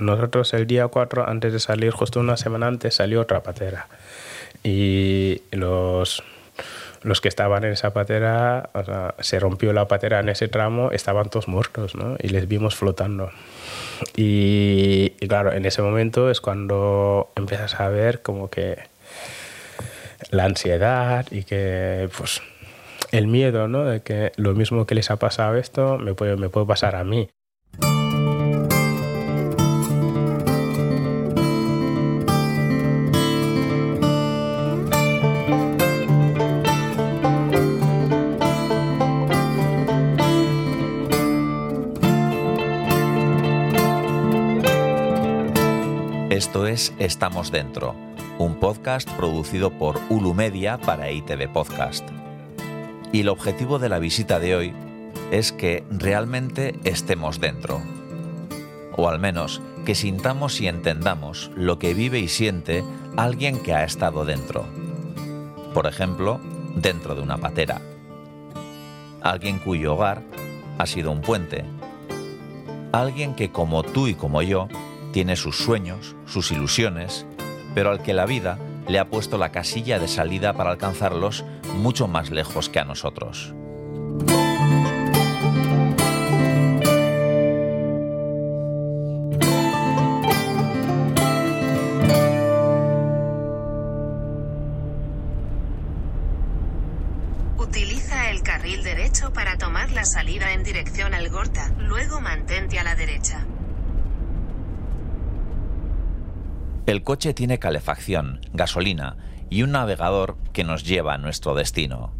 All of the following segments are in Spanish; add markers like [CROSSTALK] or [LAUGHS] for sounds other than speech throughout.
nosotros el día 4, antes de salir, justo una semana antes, salió otra patera. Y los, los que estaban en esa patera, o sea, se rompió la patera en ese tramo, estaban todos muertos, ¿no? Y les vimos flotando. Y, y claro, en ese momento es cuando empiezas a ver como que la ansiedad y que, pues, el miedo, ¿no? De que lo mismo que les ha pasado esto me puede, me puede pasar a mí. Esto es Estamos Dentro, un podcast producido por Ulu Media para ITV Podcast. Y el objetivo de la visita de hoy es que realmente estemos dentro. O al menos que sintamos y entendamos lo que vive y siente alguien que ha estado dentro. Por ejemplo, dentro de una patera. Alguien cuyo hogar ha sido un puente. Alguien que como tú y como yo tiene sus sueños, sus ilusiones, pero al que la vida le ha puesto la casilla de salida para alcanzarlos mucho más lejos que a nosotros. Utiliza el carril derecho para tomar la salida en dirección al Gorta, luego mantente a la derecha. El coche tiene calefacción, gasolina y un navegador que nos lleva a nuestro destino.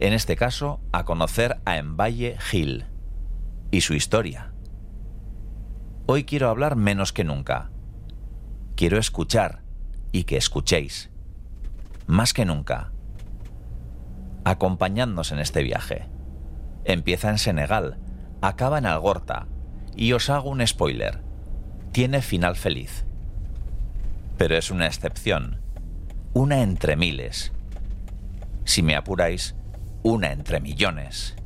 En este caso, a conocer a Emballe Hill y su historia. Hoy quiero hablar menos que nunca. Quiero escuchar y que escuchéis. Más que nunca. Acompañadnos en este viaje. Empieza en Senegal, acaba en Algorta y os hago un spoiler. Tiene final feliz. Pero es una excepción una entre miles. Si me apuráis, una entre millones.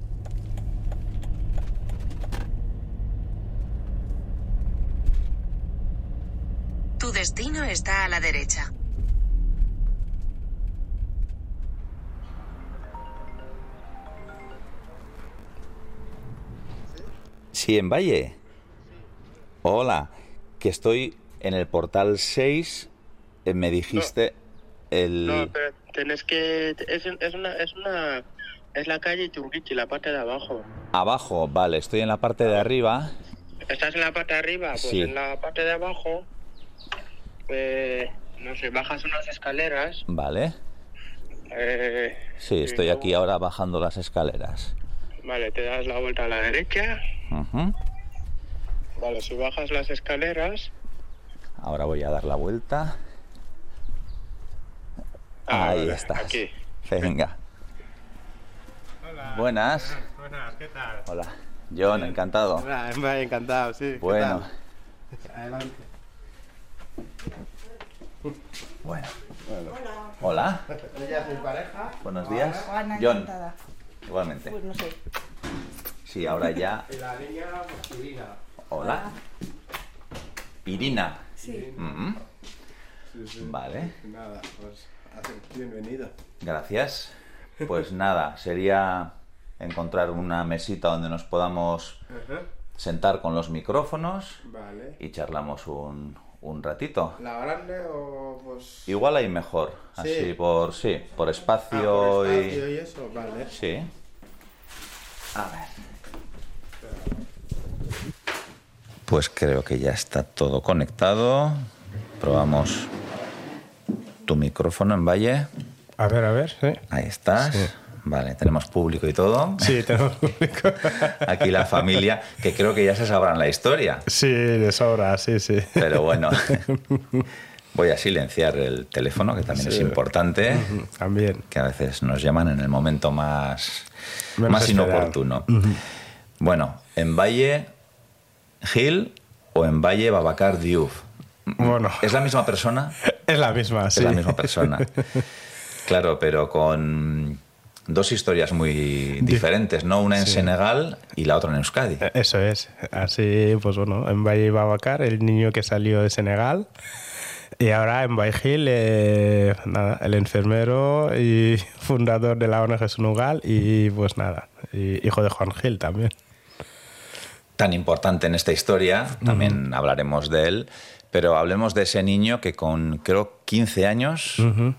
Tu destino está a la derecha. Sí, en Valle. Hola, que estoy en el portal 6. eh, Me dijiste el... No, pero tenés que... Es, es una... Es una... Es la calle Churrichi, la parte de abajo. Abajo, vale, estoy en la parte de arriba. ¿Estás en la parte de arriba? Pues Sí. en la parte de abajo... eh, no sé, bajas unas escaleras. Vale. eh, Sí, estoy luego- aquí ahora bajando las escaleras. Vale, te das la vuelta a la derecha. Ujú. Vale, si bajas las escaleras... Ahora voy a dar la vuelta. ah, Ahí vale, estás. Aquí. Venga. Hola. Buenas. Buenas, ¿qué tal? Hola. John, encantado. Hola, Emma, encantado, sí. ¿qué Bueno? Adelante. bueno. Hola. Ella es mi pareja. Buenos días. John, encantada. igualmente. Pues no sé. Sí, ahora ya. [LAUGHS] La niña, pues, Irina. Hola. Irina. Sí. Sí, sí. Vale. Nada, pues bienvenido. Gracias. Pues nada, sería encontrar una mesita donde nos podamos Ajá. sentar con los micrófonos Vale. y charlamos un, un ratito. ¿La grande o pues.? Igual ahí mejor, Sí. así por sí, por Ah, espacio, por espacio y y eso, vale. sí. A ver. Pues creo que ya está todo conectado. Probamos tu micrófono en Valle. A ver, a ver, sí. Ahí estás. Sí. Vale, tenemos público y todo. Sí, tenemos público. [LAUGHS] Aquí la familia, que creo que ya se sabrán la historia. Sí, de sobra, sí, sí. Pero bueno, [LAUGHS] voy a silenciar el teléfono, que también es importante, También. que a veces nos llaman en el momento más, Menos más esperado. inoportuno. Bueno, en Valle Gil o en Valle Babacar Diouf. Bueno, ¿Es la misma persona? es la misma, sí. Es la misma persona. [LAUGHS] Claro, pero con, Dos historias muy diferentes, ¿no? Una en Senegal y la otra en Euskadi. Eh, Eso es. Así, pues bueno, en Valle Babacar, el niño que salió de Senegal. Y ahora en Baijil, eh, nada, el enfermero y [LAUGHS] fundador de la ONG Sunugal y pues nada, y hijo de Juan Gil también. Tan importante en esta historia, también hablaremos de él, pero hablemos de ese niño que con creo 15 años mm,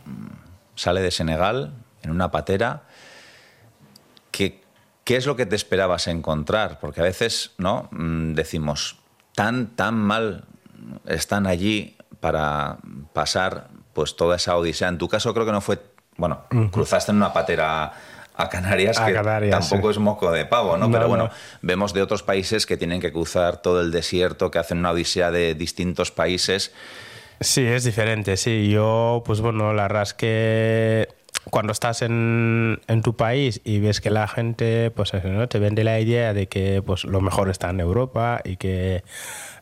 sale de Senegal en una patera. ¿Qué, ¿Qué es lo que te esperabas encontrar? Porque a veces no Mm, decimos, tan, tan mal están allí para pasar pues toda esa odisea. En tu caso creo que no fue, bueno, cruzaste en una patera a Canarias, A que Canarias, tampoco sí. es moco de pavo, ¿no? No, Pero no. bueno, vemos de otros países que tienen que cruzar todo el desierto, que hacen una odisea de distintos países. Sí, es diferente, sí. Yo, pues bueno, la verdad es que cuando estás en, en tu país y ves que la gente, pues ¿no? te vende la idea de que pues lo mejor está en Europa y que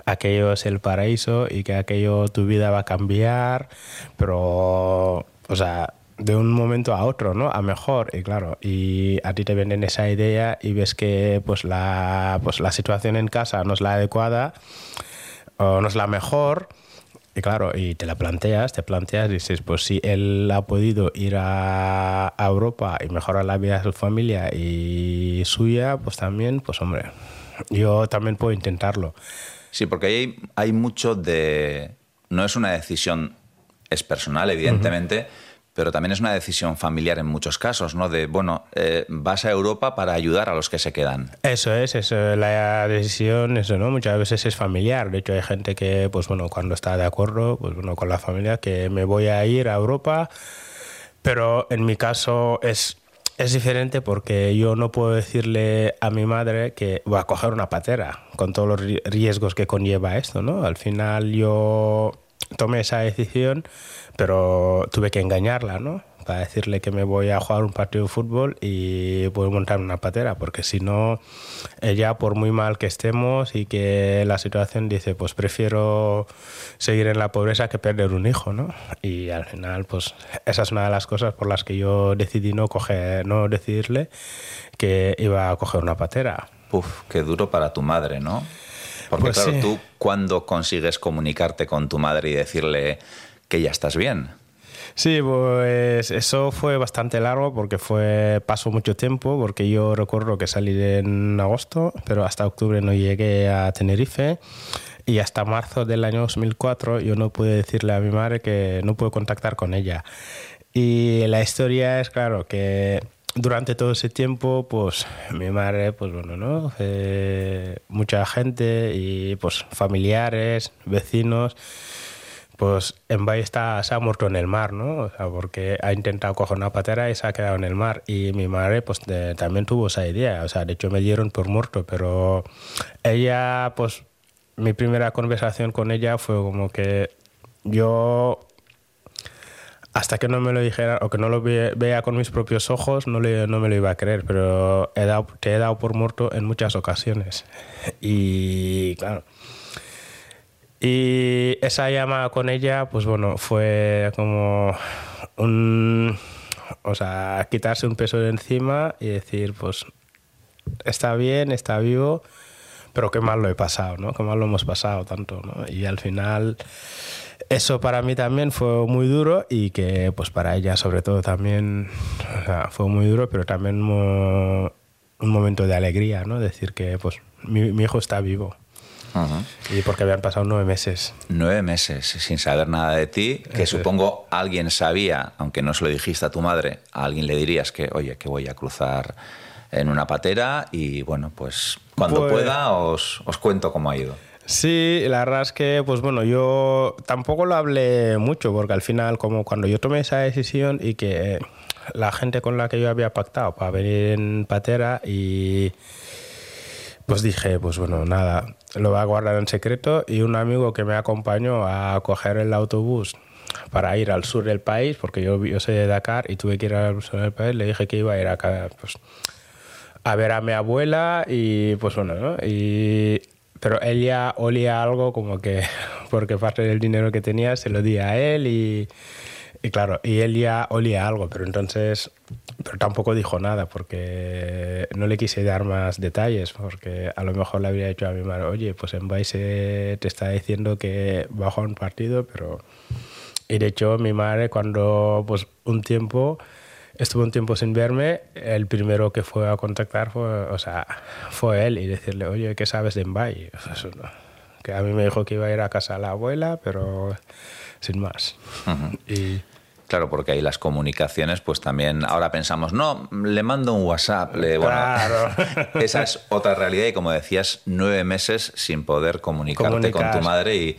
aquello es el paraíso y que aquello tu vida va a cambiar, pero, o sea, de un momento a otro, ¿no? A mejor, y claro, y a ti te venden esa idea y ves que pues la, pues la situación en casa no es la adecuada o no es la mejor. Y claro, y te la planteas, te planteas y dices, pues si él ha podido ir a, a Europa y mejorar la vida de su familia y suya, pues también, pues hombre, yo también puedo intentarlo. Sí, porque hay, hay mucho de... No es una decisión, es personal, evidentemente, pero también es una decisión familiar en muchos casos, ¿no? De, bueno, eh, vas a Europa para ayudar a los que se quedan. Eso es, eso, la decisión, eso, ¿no? Muchas veces es familiar. De hecho, hay gente que, pues bueno, cuando está de acuerdo, pues bueno, con la familia, que me voy a ir a Europa, pero en mi caso es, es diferente porque yo no puedo decirle a mi madre que voy a coger una patera, con todos los ri- riesgos que conlleva esto, ¿no? Al final yo tomé esa decisión, pero tuve que engañarla, ¿no? Para decirle que me voy a jugar un partido de fútbol y voy a montar una patera, porque si no, ella, por muy mal que estemos y que la situación dice, pues prefiero seguir en la pobreza que perder un hijo, ¿no? Y al final, pues esa es una de las cosas por las que yo decidí no, coger, no decidirle que iba a coger una patera. Uf, qué duro para tu madre, ¿no? Porque Pues claro, sí. tú cuando consigues comunicarte con tu madre y decirle que ya estás bien. Sí, pues eso fue bastante largo porque fue pasó mucho tiempo porque yo recuerdo que salí en agosto, pero hasta octubre no llegué a Tenerife y hasta marzo del año 2004 yo no pude decirle a mi madre que no pude contactar con ella. Y la historia es claro que durante todo ese tiempo, pues mi madre, pues bueno, ¿no? Eh, mucha gente y pues familiares, vecinos pues en Valle está, se ha muerto en el mar, ¿no? O sea, porque ha intentado coger una patera y se ha quedado en el mar. Y mi madre, pues de- también tuvo esa idea. O sea, de hecho me dieron por muerto, pero ella, pues mi primera conversación con ella fue como que yo hasta que no me lo dijera o que no lo ve- vea con mis propios ojos, no, no me lo iba a creer, pero he dado, te he dado por muerto en muchas ocasiones. Y claro. Y esa llamada con ella, pues bueno, fue como un. O sea, quitarse un peso de encima y decir, pues está bien, está vivo, pero qué mal lo he pasado, ¿no? Qué mal lo hemos pasado tanto, ¿no? Y al final eso para mí también fue muy duro y que pues para ella sobre todo también o sea, fue muy duro, pero también mo- un momento de alegría, ¿no? Decir que pues mi, mi hijo está vivo y porque habían pasado nueve meses. Nueve meses sin saber nada de ti, que Eso es. supongo alguien sabía, aunque no se lo dijiste a tu madre, a alguien le dirías que, oye, que voy a cruzar en una patera y bueno, pues cuando Pues- pueda os, os cuento cómo ha ido. Sí, la verdad es que, pues bueno, yo tampoco lo hablé mucho, porque al final, como cuando yo tomé esa decisión y que la gente con la que yo había pactado para venir en patera y pues dije, pues bueno, nada, lo voy a guardar en secreto y un amigo que me acompañó a coger el autobús para ir al sur del país, porque yo, yo soy de Dakar y tuve que ir al sur del país, le dije que iba a ir acá, pues a ver a mi abuela y pues bueno, ¿no? Y, pero ella olía algo como que, [LAUGHS] porque parte del dinero que tenía se lo di a él y, Y claro, y él ya olía algo, pero entonces, pero tampoco dijo nada porque no le quise dar más detalles, porque a lo mejor le habría dicho a mi madre, oye, pues en Vice te está diciendo que bajó un partido, pero... Y de hecho mi madre cuando pues un tiempo estuvo un tiempo sin verme, el primero que fue a contactar fue, o sea, fue él y decirle, oye, ¿qué sabes de Mbai? Eso no. Que a mí me dijo que iba a ir a casa a la abuela, pero sin más. Y Claro, porque ahí las comunicaciones, pues también ahora pensamos, no, le mando un WhatsApp. Le, bueno, Claro. [LAUGHS] esa es otra realidad y como decías, nueve meses sin poder comunicarte con Comunicar. tu madre y,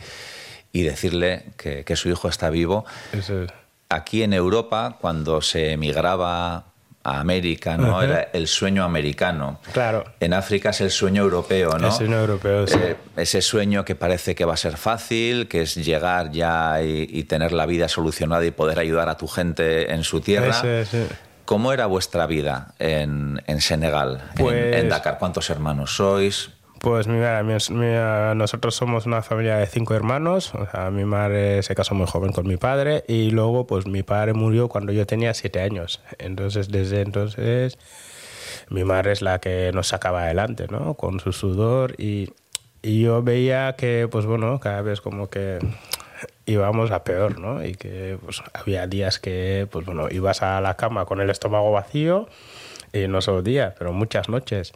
y decirle que, que su hijo está vivo. eso es. Aquí en Europa, cuando se emigraba a América, ¿no? Era el sueño americano. Claro. En África es el sueño europeo, ¿no? El sueño europeo, sí. Eh, ese sueño que parece que va a ser fácil, que es llegar ya y, y tener la vida solucionada y poder ayudar a tu gente en su tierra. Ese, sí. ¿Cómo era vuestra vida en, en Senegal, en- Pues- en, Dakar? ¿Cuántos hermanos sois? Pues mira, mi- mi- nosotros somos una familia de cinco hermanos. O sea, mi madre se casó muy joven con mi padre y luego pues mi padre murió cuando yo tenía siete años. Entonces desde entonces mi madre es la que nos sacaba adelante, ¿no? Con su sudor y, y yo veía que pues bueno, cada vez como que íbamos a peor, ¿no? Y que pues había días que pues bueno, ibas a la cama con el estómago vacío y no solo días, pero muchas noches.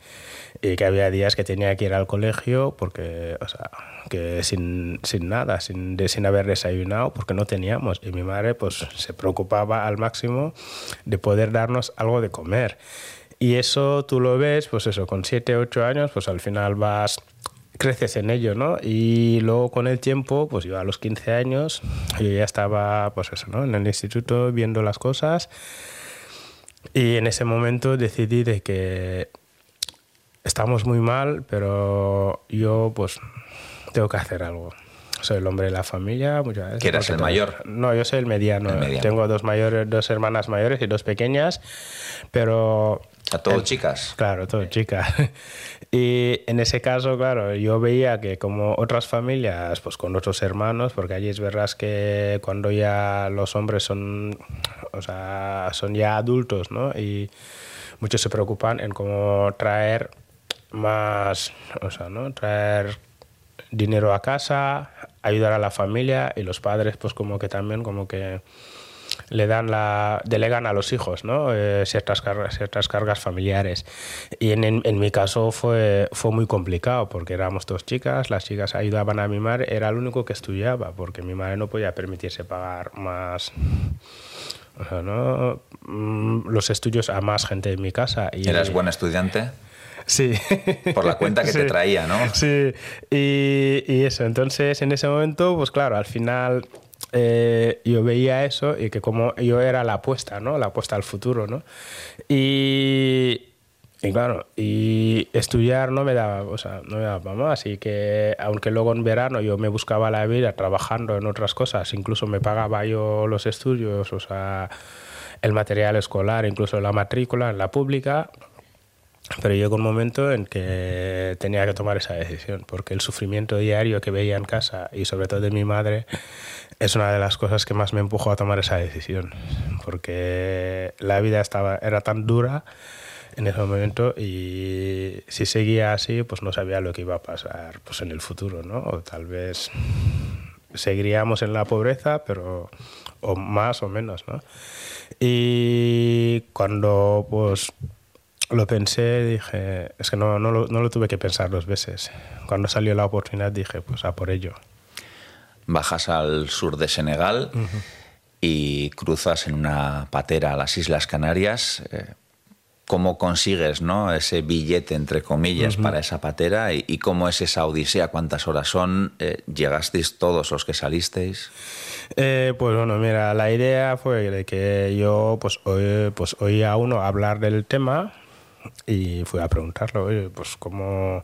Y que había días que tenía que ir al colegio porque, o sea, que sin, sin nada, sin, de- sin haber desayunado, porque no teníamos. Y mi madre, pues, se preocupaba al máximo de poder darnos algo de comer. Y eso tú lo ves, pues eso, con 7, 8 años, pues al final vas creces en ello, ¿no? Y luego con el tiempo, pues yo a los 15 años, yo ya estaba, pues eso, ¿no? En el instituto viendo las cosas y en ese momento decidí de que estamos muy mal, pero yo pues tengo que hacer algo. Soy el hombre de la familia muchas veces. ¿Que eras porque el tengo- mayor? No, yo soy el mediano. El mediano. Tengo dos mayores, dos hermanas mayores y dos pequeñas, pero ¿A todos chicas? Claro, todo chica. Y en ese caso, claro, yo veía que como otras familias, pues con otros hermanos, porque allí es verdad que cuando ya los hombres son, o sea, son ya adultos, ¿no? Y muchos se preocupan en cómo traer más, o sea, ¿no? Traer dinero a casa, ayudar a la familia y los padres, pues como que también, como que le dan la delegan a los hijos ¿no? Eh, ciertas cargas ciertas cargas familiares y en, en, en mi caso fue fue muy complicado porque éramos dos chicas las chicas ayudaban a mi madre era el único que estudiaba porque mi madre no podía permitirse pagar más o sea, ¿no? Mm, los estudios a más gente en mi casa y ¿Eras buen estudiante? Sí. Por la cuenta que te traía, ¿no? Sí, y, y eso, entonces en ese momento, pues claro, al final eh, yo veía eso y que como yo era la apuesta, ¿no? La apuesta al futuro, ¿no? Y, y y estudiar no me daba, o sea, no me daba más. Y que aunque luego en verano yo me buscaba la vida trabajando en otras cosas, incluso me pagaba yo los estudios, o sea, el material escolar, incluso la matrícula la pública, pero llegó un momento en que tenía que tomar esa decisión, porque el sufrimiento diario que veía en casa y sobre todo de mi madre es una de las cosas que más me empujó a tomar esa decisión, porque la vida estaba era tan dura en ese momento y si seguía así, pues no sabía lo que iba a pasar pues en el futuro, ¿no? O tal vez seguiríamos en la pobreza, pero o más o menos, ¿no? Y cuando pues lo pensé, dije, es que no, no, lo, no lo tuve que pensar dos veces. Cuando salió la oportunidad dije, pues a por ello. Bajas al sur de Senegal y cruzas en una patera a las Islas Canarias. Eh, ¿Cómo consigues ¿no? ese billete, entre comillas, para esa patera? ¿Y, y cómo es esa odisea? ¿Cuántas horas son? Eh, ¿Llegasteis todos los que salisteis? Eh, pues bueno, mira, la idea fue de que yo pues, oí, pues oía a uno hablar del tema y fui a preguntarle, oye, pues cómo,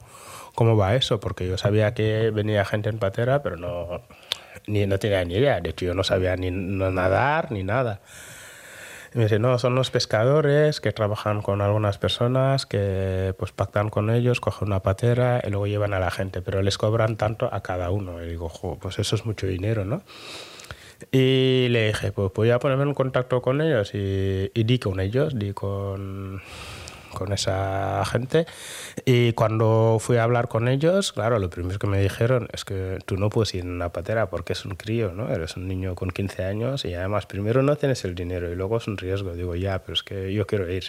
cómo va eso, porque yo sabía que venía gente en patera, pero no, ni, no tenía ni idea, de hecho yo no sabía ni no nadar ni nada. Y me dice, no, son los pescadores que trabajan con algunas personas, que pues pactan con ellos, cogen una patera y luego llevan a la gente, pero les cobran tanto a cada uno. Y digo, jo, pues eso es mucho dinero, ¿no? Y le dije, pues voy a ponerme en contacto con ellos y, y di con ellos, di con, con esa gente. Y cuando fui a hablar con ellos, claro, lo primero que me dijeron es que tú no puedes ir en una patera porque es un crío, ¿no? Eres un niño con 15 años y además primero no tienes el dinero y luego es un riesgo. Digo, ya, pero es que yo quiero ir.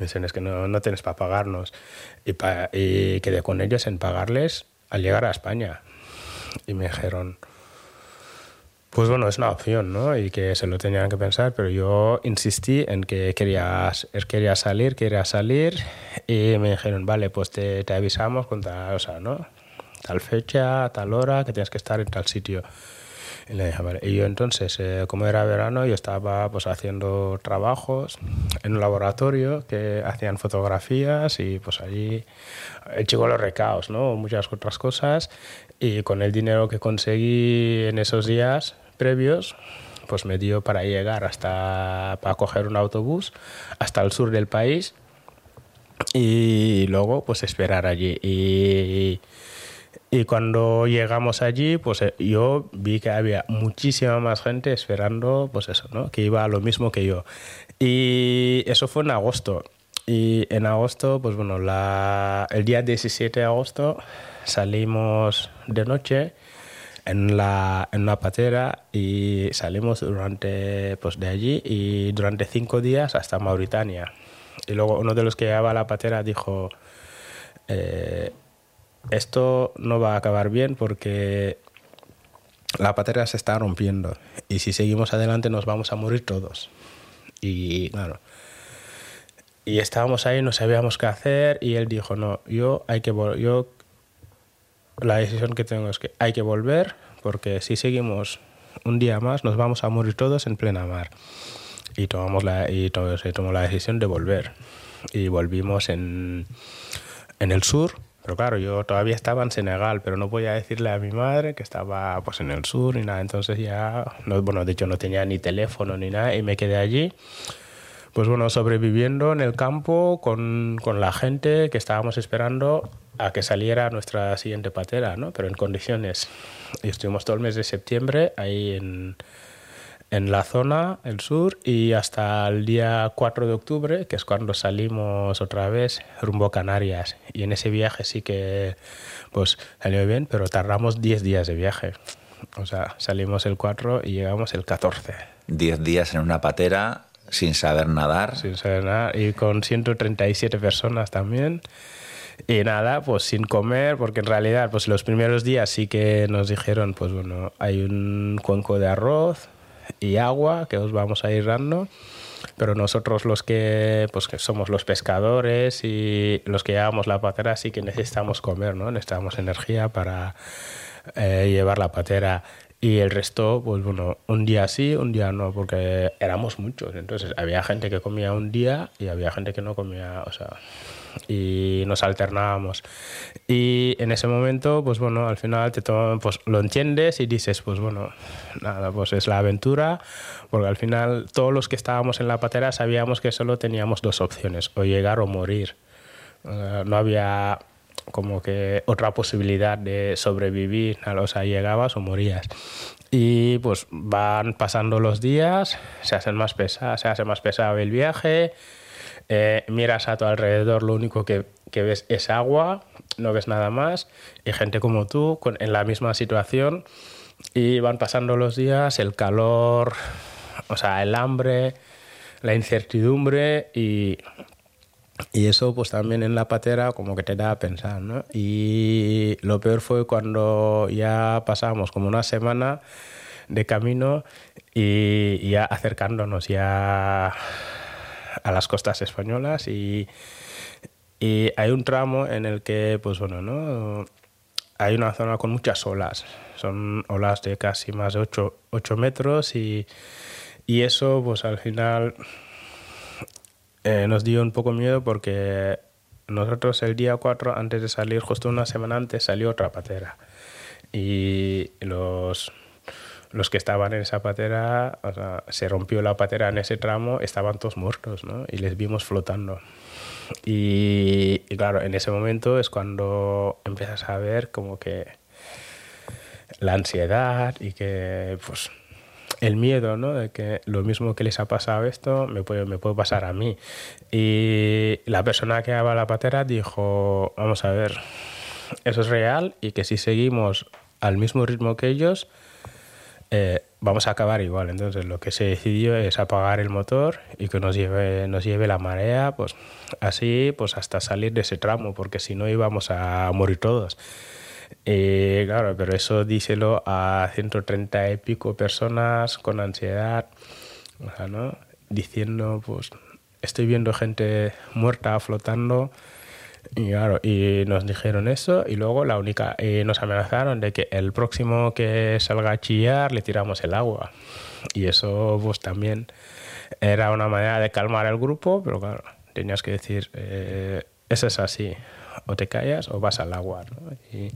Me dicen, es que no, no tienes para pagarnos. Y, pa- y quedé con ellos en pagarles al llegar a España. Y me dijeron, pues bueno, es una opción, ¿no? Y que se lo tenían que pensar, pero yo insistí en que quería, quería salir, quería salir, y me dijeron, vale, pues te, te avisamos con tal, o sea, ¿no? Tal fecha, tal hora, que tienes que estar en tal sitio. Y le dije, vale. Y yo entonces, eh, como era verano, yo estaba pues haciendo trabajos en un laboratorio que hacían fotografías y pues allí hecho con los recaos, ¿no? Muchas otras cosas. Y con el dinero que conseguí en esos días previos, pues me dio para llegar hasta, para coger un autobús hasta el sur del país y luego pues esperar allí. Y, y cuando llegamos allí, pues eh, yo vi que había muchísima más gente esperando, pues eso, ¿no? Que iba a lo mismo que yo. Y eso fue en agosto. Y en agosto, pues bueno, la, el día 17 de agosto salimos de noche en, la, en una patera y salimos durante, pues de allí y durante cinco días hasta Mauritania. Y luego uno de los que llevaba la patera dijo, eh, esto no va a acabar bien porque la patera se está rompiendo y si seguimos adelante nos vamos a morir todos. Y claro, y estábamos ahí, no sabíamos qué hacer y él dijo, no, yo hay que yo la decisión que tengo es que hay que volver porque si seguimos un día más nos vamos a morir todos en plena mar. Y tomamos la y to- se tomó la decisión de volver y volvimos en en el sur. Pero claro, yo todavía estaba en Senegal, pero no podía decirle a mi madre que estaba pues en el sur y nada. Entonces ya, no, bueno, de hecho no tenía ni teléfono ni nada y me quedé allí. Pues bueno, sobreviviendo en el campo con, con la gente que estábamos esperando a que saliera nuestra siguiente patera, ¿no? Pero en condiciones. Y estuvimos todo el mes de septiembre ahí en, en la zona, el sur, y hasta el día 4 de octubre, que es cuando salimos otra vez rumbo a Canarias. Y en ese viaje sí que pues salió bien, pero tardamos 10 días de viaje. O sea, salimos el 4 y llegamos el 14. Diez días en una patera sin saber nadar. Sin saber nada, y con 137 personas también. Y nada, pues sin comer, porque en realidad, pues los primeros días sí que nos dijeron, pues bueno, hay un cuenco de arroz y agua que os vamos a ir dando, pero nosotros los que, pues que somos los pescadores y los que llevamos la patera sí que necesitamos comer, ¿no? Necesitamos energía para eh, llevar la patera. Y el resto, pues bueno, un día sí, un día no, porque éramos muchos. Entonces había gente que comía un día y había gente que no comía, o sea, y nos alternábamos. Y en ese momento, pues bueno, al final te toman, pues lo entiendes y dices, pues bueno, nada, pues es la aventura, porque al final todos los que estábamos en la patera sabíamos que solo teníamos dos opciones, o llegar o morir. Sea, no había como que otra posibilidad de sobrevivir, o sea, llegabas o morías. Y pues van pasando los días, se hacen más pesado, se hace más pesado el viaje, eh, miras a tu alrededor, lo único que, que ves es agua, no ves nada más, y gente como tú con, en la misma situación, y van pasando los días, el calor, o sea, el hambre, la incertidumbre y y eso pues también en la patera como que te da a pensar, ¿no? Y lo peor fue cuando ya pasamos como una semana de camino y ya acercándonos ya a las costas españolas y, y hay un tramo en el que pues bueno, ¿no? Hay una zona con muchas olas, son olas de casi más de 8, 8 metros y, y eso pues al final eh, nos dio un poco miedo porque nosotros el día 4, antes de salir, justo una semana antes, salió otra patera. Y los, los que estaban en esa patera, o sea, se rompió la patera en ese tramo, estaban todos muertos, ¿no? Y les vimos flotando. Y, y claro, en ese momento es cuando empiezas a ver como que la ansiedad y que, pues, el miedo, ¿no? De que lo mismo que les ha pasado esto, me puede, me puede pasar a mí. Y la persona que daba la patera dijo, vamos a ver, eso es real y que si seguimos al mismo ritmo que ellos, eh, vamos a acabar igual. Entonces lo que se decidió es apagar el motor y que nos lleve, nos lleve la marea, pues así, pues hasta salir de ese tramo, porque si no íbamos a morir todos. Y claro, pero eso díselo a 130 y pico personas con ansiedad, o sea, ¿no? Diciendo, pues, estoy viendo gente muerta flotando. Y claro, y nos dijeron eso y luego la única, y nos amenazaron de que el próximo que salga a chillar le tiramos el agua. Y eso pues también era una manera de calmar al grupo, pero claro, tenías que decir, eh, eso es así, o te callas o vas al agua. ¿no? Y,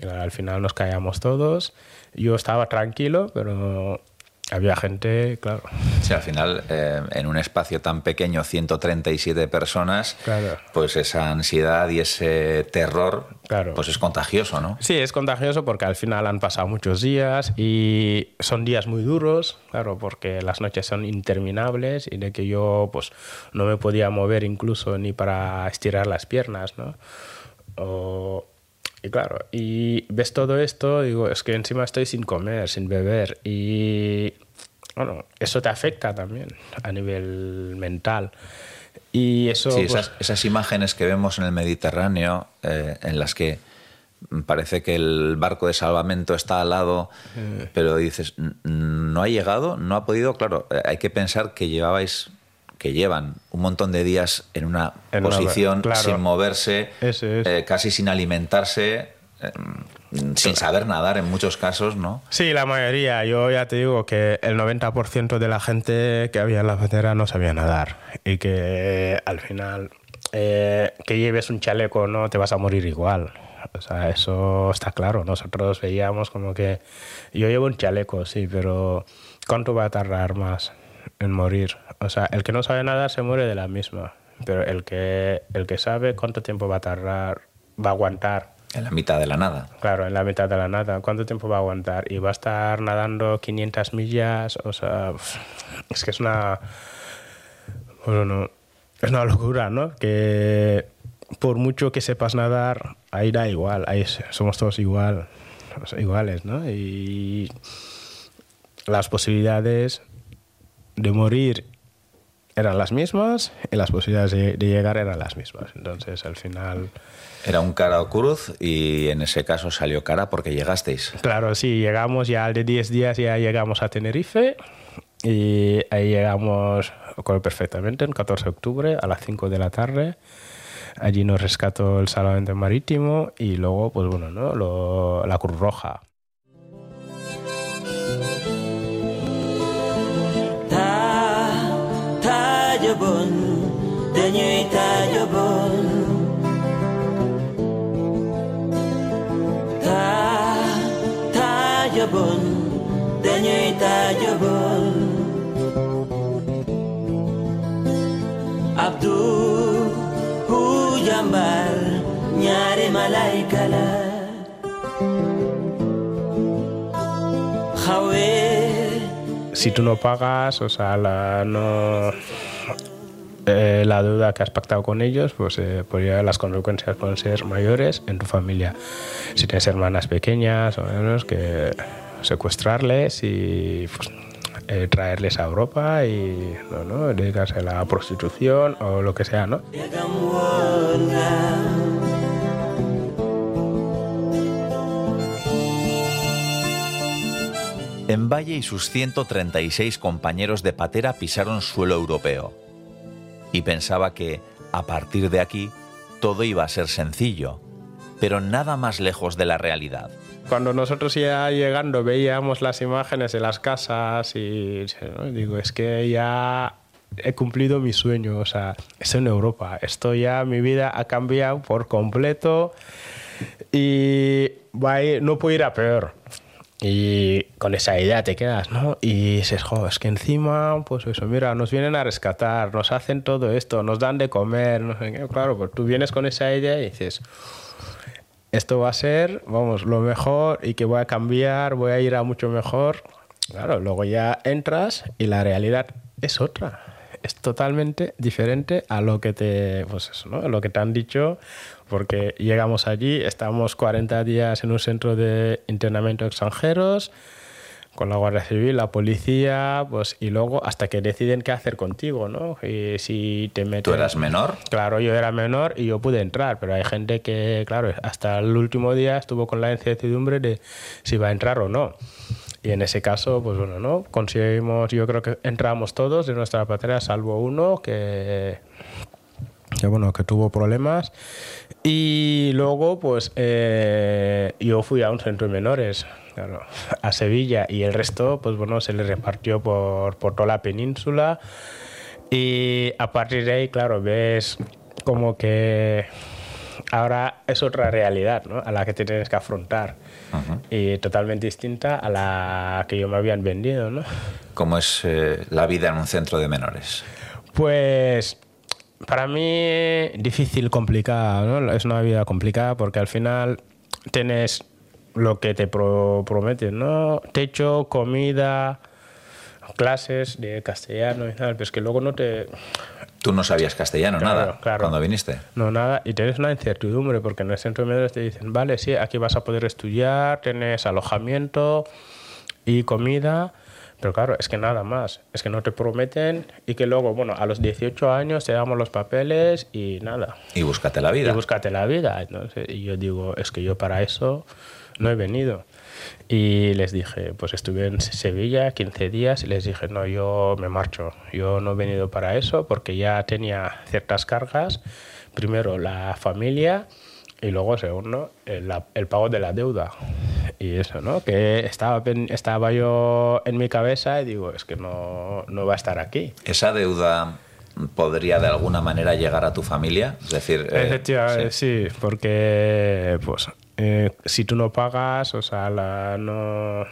y al final nos callamos todos. Yo estaba tranquilo, pero había gente, claro. Sí, al final, eh, en un espacio tan pequeño, 137 personas, Claro. pues esa ansiedad y ese terror, Claro. pues es contagioso, ¿no? Sí, es contagioso porque al final han pasado muchos días y son días muy duros, claro, porque las noches son interminables y de que yo pues no me podía mover incluso ni para estirar las piernas, ¿no? O- y claro, y ves todo esto, digo, es que encima estoy sin comer, sin beber y bueno, eso te afecta también a nivel mental. Y eso Sí, pues, esas, esas imágenes que vemos en el Mediterráneo, eh, en las que parece que el barco de salvamento está al lado, pero dices, "N- no ha llegado, no ha podido. Claro, eh, hay que pensar que llevabais, que llevan un montón de días en una En una- posición claro. sin moverse, es. eh, casi sin alimentarse, eh, sin saber nadar en muchos casos, ¿no? Sí, la mayoría. Yo ya te digo que el 90% de la gente que había en la patera no sabía nadar y que al final eh, que lleves un chaleco no te vas a morir igual. O sea, eso está claro. Nosotros veíamos como que yo llevo un chaleco, sí, pero ¿cuánto va a tardar más en morir? O sea, el que no sabe nadar se muere de la misma, pero el que el que sabe cuánto tiempo va a tardar va a aguantar En la mitad de la nada. Claro, en la mitad de la nada. ¿Cuánto tiempo va a aguantar? Y va a estar nadando 500 millas. O sea, es que es una. Bueno, no, es una locura, ¿no? Que por mucho que sepas nadar, ahí da igual. Ahí somos todos igual, iguales, ¿no? Y las posibilidades de morir eran las mismas y las posibilidades de, de llegar eran las mismas. Entonces, al final. Era un cara o cruz y en ese caso salió cara porque llegasteis. Claro, sí, llegamos ya al de 10 días, ya llegamos a Tenerife y ahí llegamos, perfectamente, el 14 de octubre a las 5 de la tarde. Allí nos rescató el salvamento marítimo y luego, pues bueno, ¿no? Lo- la Cruz Roja. Ta jabon dañuy ta jabon ta ta jabon dañuy ta jabon abdu hu jambar ñaari malaika la xawe Si tú no pagas, o sea, la, no, eh, la deuda que has pactado con ellos, pues eh, podría- las consecuencias pueden ser mayores en tu familia. Si tienes hermanas pequeñas o menos, que secuestrarles y pues, eh, traerles a Europa y no, no, dedicarse a la prostitución o lo que sea, ¿no? En Valle y sus 136 compañeros de patera pisaron suelo europeo. Y pensaba que, a partir de aquí, todo iba a ser sencillo, pero nada más lejos de la realidad. Cuando nosotros ya llegando veíamos las imágenes de las casas y digo, es que ya he cumplido mi sueño, o sea, estoy en Europa, esto ya, mi vida ha cambiado por completo y no puedo ir a peor. Y con esa idea te quedas, ¿no? Y dices, jo, es que encima, pues eso, mira, nos vienen a rescatar, nos hacen todo esto, nos dan de comer, no sé qué. Claro, pues tú vienes con esa idea y dices, esto va a ser, vamos, lo mejor y que voy a cambiar, voy a ir a mucho mejor. claro, luego ya entras y la realidad es otra. Es totalmente diferente a lo que te, pues eso, ¿no? A lo que te han dicho, porque llegamos allí, estamos 40 días en un centro de internamiento de extranjeros, con la Guardia Civil, la policía, pues y luego hasta que deciden qué hacer contigo, ¿no? Y si te meten... ¿Tú eras menor? Claro, yo era menor y yo pude entrar, pero hay gente que, claro, hasta el último día estuvo con la incertidumbre de si va a entrar o no. Y en ese caso, pues bueno, ¿no? Conseguimos, yo creo que entramos todos de nuestra patria, salvo uno que, que bueno, que tuvo problemas. Y luego, pues eh, yo fui a un centro de menores, claro, a Sevilla, y el resto, pues bueno, se le repartió por, por toda la península. Y a partir de ahí, claro, ves como que ahora es otra realidad ¿no? a la que te tienes que afrontar y totalmente distinta a la que yo me habían vendido. ¿no? ¿Cómo es eh, la vida en un centro de menores? Pues para mí difícil, complicada, ¿no? Es una vida complicada porque al final tienes lo que te pro prometen, ¿no? Techo, comida, clases de castellano y tal, pero es que luego no te... Tú no sabías castellano, Claro, nada, claro. cuando viniste. No, nada, y tienes una incertidumbre porque en el centro de menores te dicen, vale, sí, aquí vas a poder estudiar, tienes alojamiento y comida, pero claro, es que nada más, es que no te prometen y que luego, bueno, a los 18 años te damos los papeles y nada, Y búscate la vida. y búscate la vida. Entonces, y yo digo, es que yo para eso no he venido. Y les dije, pues estuve en Sevilla 15 días y les dije, no, yo me marcho. Yo no he venido para eso porque ya tenía ciertas cargas. Primero la familia y luego, segundo, el, el pago de la deuda. Y eso, ¿no? Que estaba, estaba yo en mi cabeza y digo, es que no, no va a estar aquí. ¿Esa deuda podría de alguna manera llegar a tu familia? Es decir, eh, Efectivamente, sí. sí. porque pues eh, si tú no pagas, o sea, la, no,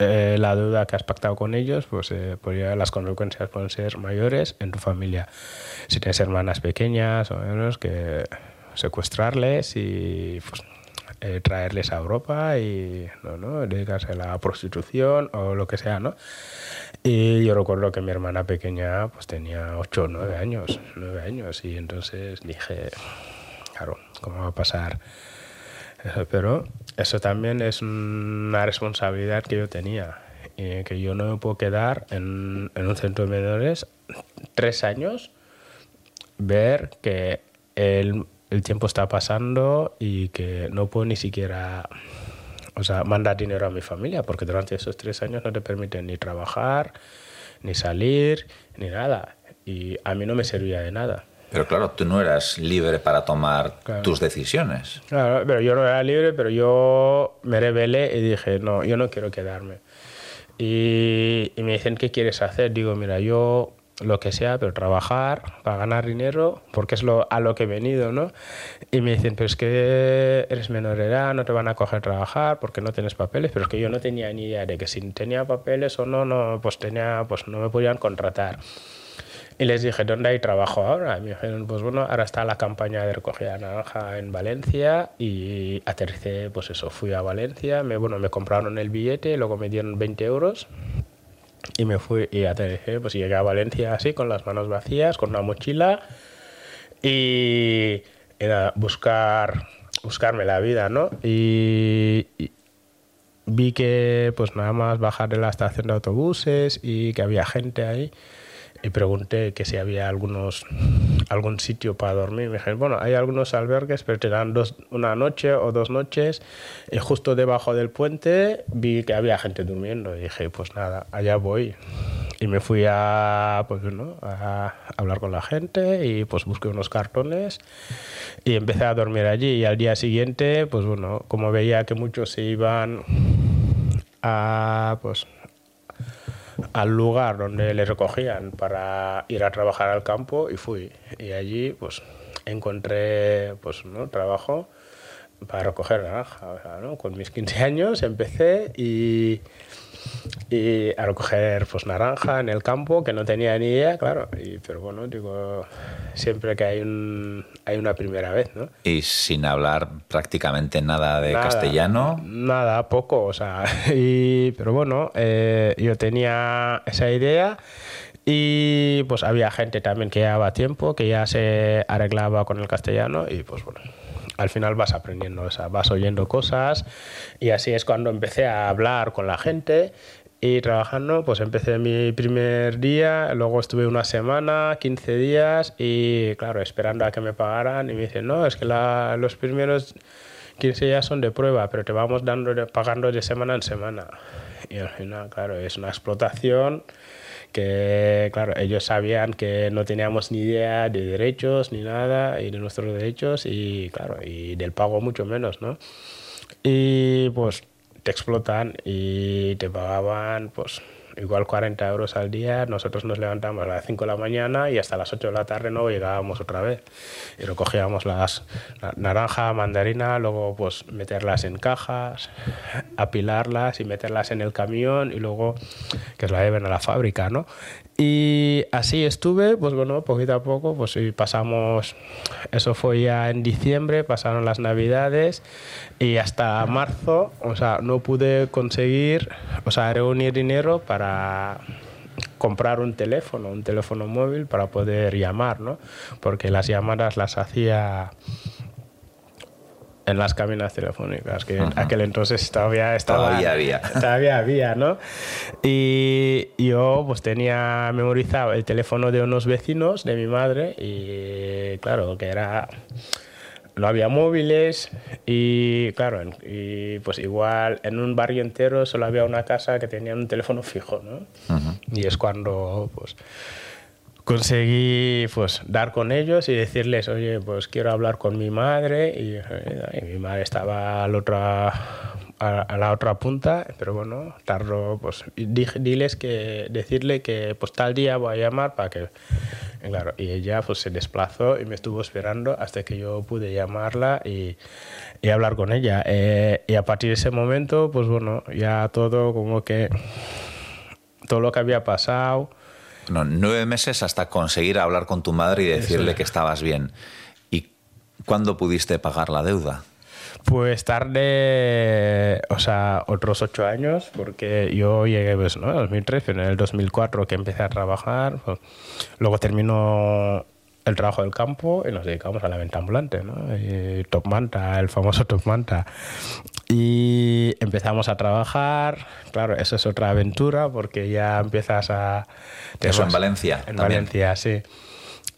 eh, la deuda que has pactado con ellos, pues, eh, pues ya las consecuencias pueden ser mayores en tu familia. Si tienes hermanas pequeñas o menos, que secuestrarles y pues, eh, traerles a Europa y no, no, dedicarse a la prostitución o lo que sea, ¿no? Y yo recuerdo que mi hermana pequeña pues tenía 8 o 9 años, 9 años y entonces dije, claro, ¿cómo va a pasar? Pero eso también es una responsabilidad que yo tenía, y que yo no me puedo quedar en, en un centro de menores tres años, ver que el, el tiempo está pasando y que no puedo ni siquiera o sea, mandar dinero a mi familia, porque durante esos tres años no te permiten ni trabajar, ni salir, ni nada. Y a mí no me servía de nada. Pero claro, tú no eras libre para tomar Claro. tus decisiones. Claro, pero yo no era libre, pero yo me rebelé y dije, no, yo no quiero quedarme. Y, y me dicen, ¿qué quieres hacer? Digo, mira, yo lo que sea, pero trabajar para ganar dinero, porque es lo, a lo que he venido, ¿no? Y me dicen, pero es que eres menor de edad, no te van a coger a trabajar porque no tienes papeles, pero es que yo no tenía ni idea de que si tenía papeles o no, no pues tenía, pues no me podían contratar. Y les dije, ¿dónde hay trabajo ahora? Y me dijeron, pues bueno, ahora está la campaña de recogida de naranja en Valencia y aterricé, pues eso, fui a Valencia, me, bueno, me compraron el billete, luego me dieron 20 euros y me fui y aterricé, pues llegué a Valencia así, con las manos vacías, con una mochila y, nada, buscar, buscarme la vida, ¿no? Y, y vi que pues nada más bajar de la estación de autobuses y que había gente ahí y pregunté que si había algunos algún sitio para dormir. Me dijeron, bueno, hay algunos albergues, pero te dan dos, una noche o dos noches. Y justo debajo del puente vi que había gente durmiendo. Y dije, pues nada, allá voy. Y me fui a, pues, ¿no? a hablar con la gente y pues busqué unos cartones y empecé a dormir allí. Y al día siguiente, pues bueno, como veía que muchos se iban a, pues, al lugar donde le recogían para ir a trabajar al campo y fui. Y allí pues encontré pues, ¿no? trabajo para recoger naranja. O sea, ¿no? Con mis 15 años empecé y, y a recoger pues naranja en el campo que no tenía ni idea claro y, pero bueno digo siempre que hay un hay una primera vez no Y sin hablar prácticamente nada de Nada, castellano. Nada, poco, o sea, [LAUGHS] y, pero bueno, eh, yo tenía esa idea y pues había gente también que llevaba tiempo, que ya se arreglaba con el castellano y pues bueno, al final vas aprendiendo, o vas oyendo cosas y así es cuando empecé a hablar con la gente. Y trabajando, pues empecé mi primer día, luego estuve una semana, 15 días y claro, esperando a que me pagaran y me dicen, no, es que la- los primeros 15 días son de prueba, pero te vamos dando pagando de semana en semana. Y al final, claro, es una explotación que, claro, ellos sabían que no teníamos ni idea de derechos ni nada y de nuestros derechos y, claro, y del pago mucho menos, ¿no? Y pues te explotan y te pagaban, pues igual 40 euros al día. Nosotros nos levantamos a las 5 de la mañana y hasta las 8 de la tarde no llegábamos otra vez. Y recogíamos las la- naranja, mandarina, luego pues meterlas en cajas, apilarlas y meterlas en el camión y luego que la lleven a la fábrica, ¿no? Y así estuve, pues bueno, poquito a poco, pues y pasamos, eso fue ya en diciembre, pasaron las navidades y hasta marzo, o sea, no pude conseguir, o sea, reunir dinero para comprar un teléfono, un teléfono móvil para poder llamar, ¿no? Porque las llamadas las hacía en las cabinas telefónicas, que en aquel entonces todavía estaba... Todavía había. Todavía había, ¿no? Y yo pues tenía memorizado el teléfono de unos vecinos de mi madre y claro, que era... No había móviles y claro, y pues igual en un barrio entero solo había una casa que tenía un teléfono fijo, ¿no? Y es cuando pues conseguí pues dar con ellos y decirles, oye, pues quiero hablar con mi madre y, y mi madre estaba a la otra a, la otra punta, pero bueno, tardó, pues dije- diles que decirle que pues tal día voy a llamar para que y claro, y ella pues se desplazó y me estuvo esperando hasta que yo pude llamarla y, y hablar con ella. Eh, y a partir de ese momento, pues bueno, ya todo como que todo lo que había pasado, No, nueve meses hasta conseguir hablar con tu madre y decirle que estabas bien. ¿Y cuándo pudiste pagar la deuda? Pues tarde, o sea, otros ocho años, porque yo llegué, pues, ¿no? En 2003, pero en el 2004 que empecé a trabajar, pues, luego terminó el trabajo del campo y nos dedicamos a la venta ambulante, ¿no? Y Top Manta, el famoso Top Manta. Y empezamos a trabajar, claro, eso es otra aventura porque ya empiezas a... Eso en Valencia En también. Valencia, sí.